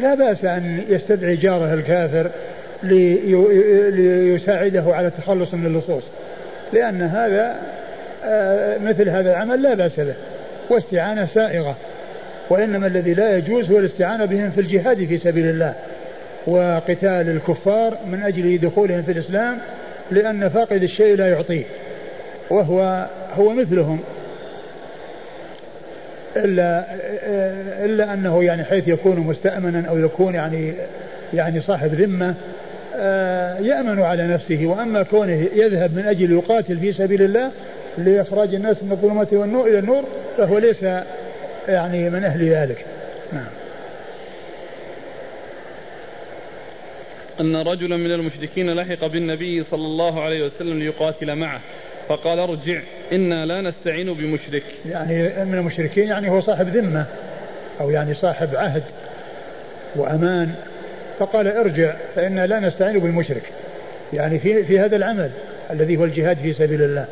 لا بأس أن يستدعي جاره الكافر ليساعده على التخلص من اللصوص. لأن هذا آه، مثل هذا العمل لا بأس به. واستعانة سائغة. وإنما الذي لا يجوز هو الاستعانة بهم في الجهاد في سبيل الله وقتال الكفار من أجل دخولهم في الإسلام لأن فاقد الشيء لا يعطيه وهو هو مثلهم. إلا إلا أنه يعني حيث يكون مستأمنا أو يكون يعني يعني صاحب ذمة آه، يأمن على نفسه وأما كونه يذهب من أجل يقاتل في سبيل الله لإخراج الناس من الظلمات والنور إلى النور فهو ليس يعني من أهل ذلك. نعم. أن رجلا من المشركين لحق بالنبي صلى الله عليه وسلم ليقاتل معه فقال ارجع إنا لا نستعين بمشرك. يعني من المشركين يعني هو صاحب ذمة أو يعني صاحب عهد وأمان. فقال ارجع فإنا لا نستعين بالمشرك. يعني في, في هذا العمل الذي هو الجهاد في سبيل الله.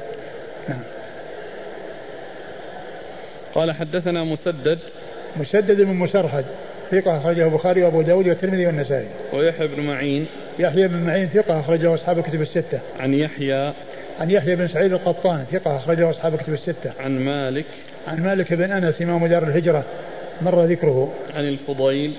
نعم. قال حدثنا مسدد. مسدد بن مسرهد. ثقة أخرجه البخاري وأبو داود والترمذي والنسائي. ويحيى بن معين. يحيى بن معين ثقة أخرجه أصحاب الكتب الستة. عن يحيى. عن يحيى بن سعيد القطان ثقة أخرجه أصحاب الكتب الستة. عن مالك. عن مالك بن أنس إمام دار الهجرة مر ذكره. عن الفضيل.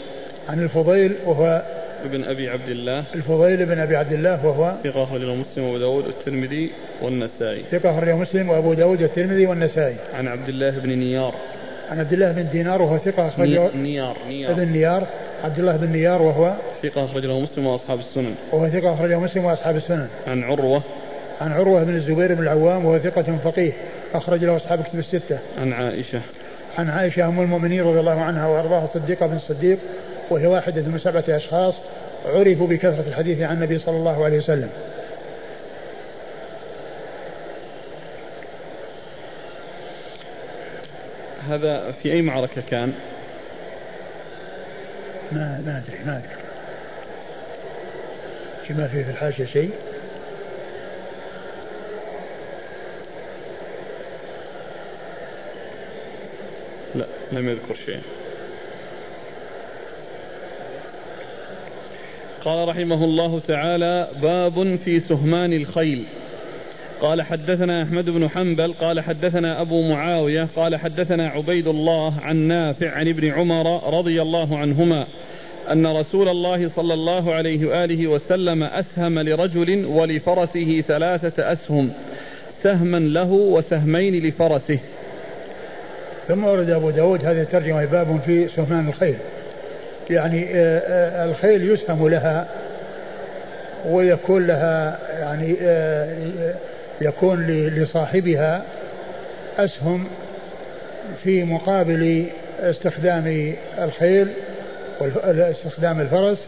عن الفضيل وهو ابن أبي عبد الله. الفضيل بن أبي عبد الله وهو ثقة أخرجه مسلم وأبو داود والترمذي والنسائي. ثقة أخرجه مسلم وأبو داود والترمذي والنسائي. عن عبد الله بن نيار. عن عبد الله بن دينار وهو ثقة أخرجه نيار نيار. ابن نيار. عبد الله بن نيار وهو ثقة أخرجه مسلم وأصحاب السنن. وهو ثقة أخرجه مسلم وأصحاب السنن. عن عروة. عن عروة بن الزبير بن العوام وهو ثقة فقيه أخرج له أصحاب كتب الستة. عن عائشة. عن عائشة أم المؤمنين رضي الله عنها وأرضاها الصديقة بن الصديق وهي واحدة من سبعة أشخاص عرفوا بكثرة الحديث عن النبي صلى الله عليه وسلم. هذا في أي معركة كان؟ ما ما أدري ما أدري. ما في في الحاشية شيء. لا لم يذكر شيء. قال رحمه الله تعالى باب في سهمان الخيل. قال حدثنا أحمد بن حنبل قال حدثنا أبو معاوية قال حدثنا عبيد الله عن نافع عن ابن عمر رضي الله عنهما أن رسول الله صلى الله عليه وآله وسلم أسهم لرجل ولفرسه ثلاثة أسهم سهما له وسهمين لفرسه. ثم ورد أبو داود هذه الترجمة باب في سهمان الخيل. يعني آه، آه، الخيل يسهم لها ويكون لها يعني آه، يكون لصاحبها أسهم في مقابل استخدام الخيل واستخدام الفرس.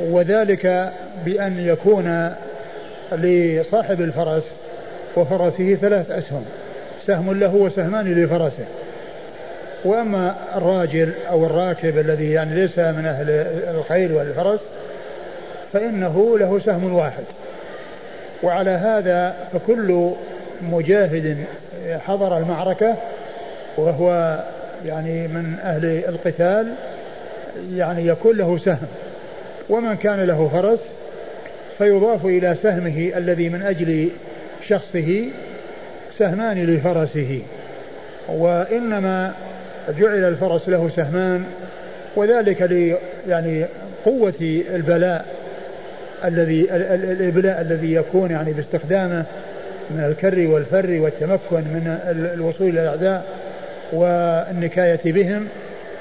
وذلك بأن يكون لصاحب الفرس وفرسه ثلاث أسهم سهم له وسهمان لفرسه. وأما الراجل أو الراكب الذي يعني ليس من أهل الخيل والفرس فإنه له سهم واحد. وعلى هذا فكل مجاهد حضر المعركة وهو يعني من أهل القتال يعني يكون له سهم. ومن كان له فرس فيضاف إلى سهمه الذي من أجل شخصه سهمان لفرسه. وإنما جعل الفرس له سهمان وذلك ل يعني قوة البلاء الذي الإبلاء الذي يكون يعني باستخدامه من الكر والفر والتمكن من الوصول إلى الأعداء والنكاية بهم.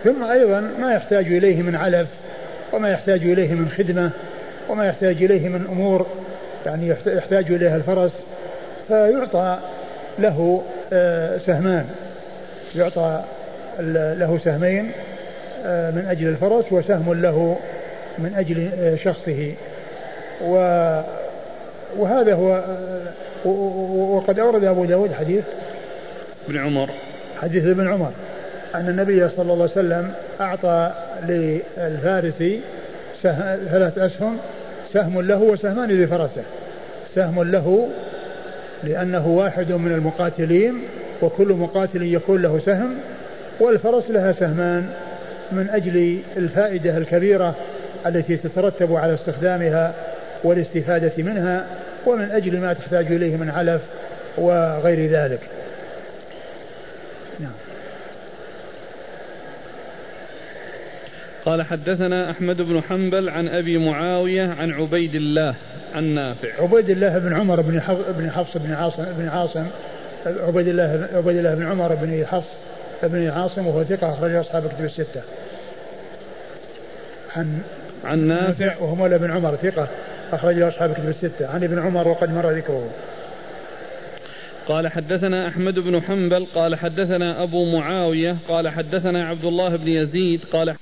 ثم أيضا ما يحتاج إليه من علف وما يحتاج إليه من خدمة وما يحتاج إليه من أمور يعني يحتاج إليها الفرس فيعطى له آه، سهمان يعطى له سهمين آه، من أجل الفرس وسهم له من أجل آه، شخصه. و وهذا هو وقد أورد أبو داود حديث ابن عمر. حديث ابن عمر أن النبي صلى الله عليه وسلم أعطى للفارس ثلاث أسهم سهم له وسهمان لفرسه. سهم له لأنه واحد من المقاتلين وكل مقاتل يكون له سهم والفرس لها سهمان من أجل الفائدة الكبيرة التي تترتب على استخدامها والاستفادة منها ومن أجل ما تحتاج إليه من علف وغير ذلك. نعم. قال حدثنا أحمد بن حنبل عن أبي معاوية عن عبيد الله عن نافع عبيد الله بن عمر بن بن حفص بن عاصم بن عاصم عبيد الله عبيد الله بن عمر بن حفص بن عاصم وهو ثقة أخرج أصحاب الكتب الستة. عن عن نافع. وهو مولى بن عمر ثقة أخرج أصحاب الكتب الستة. عن ابن عمر وقد مر ذكره. قال حدثنا أحمد بن حنبل قال حدثنا أبو معاوية قال حدثنا عبد الله بن يزيد قال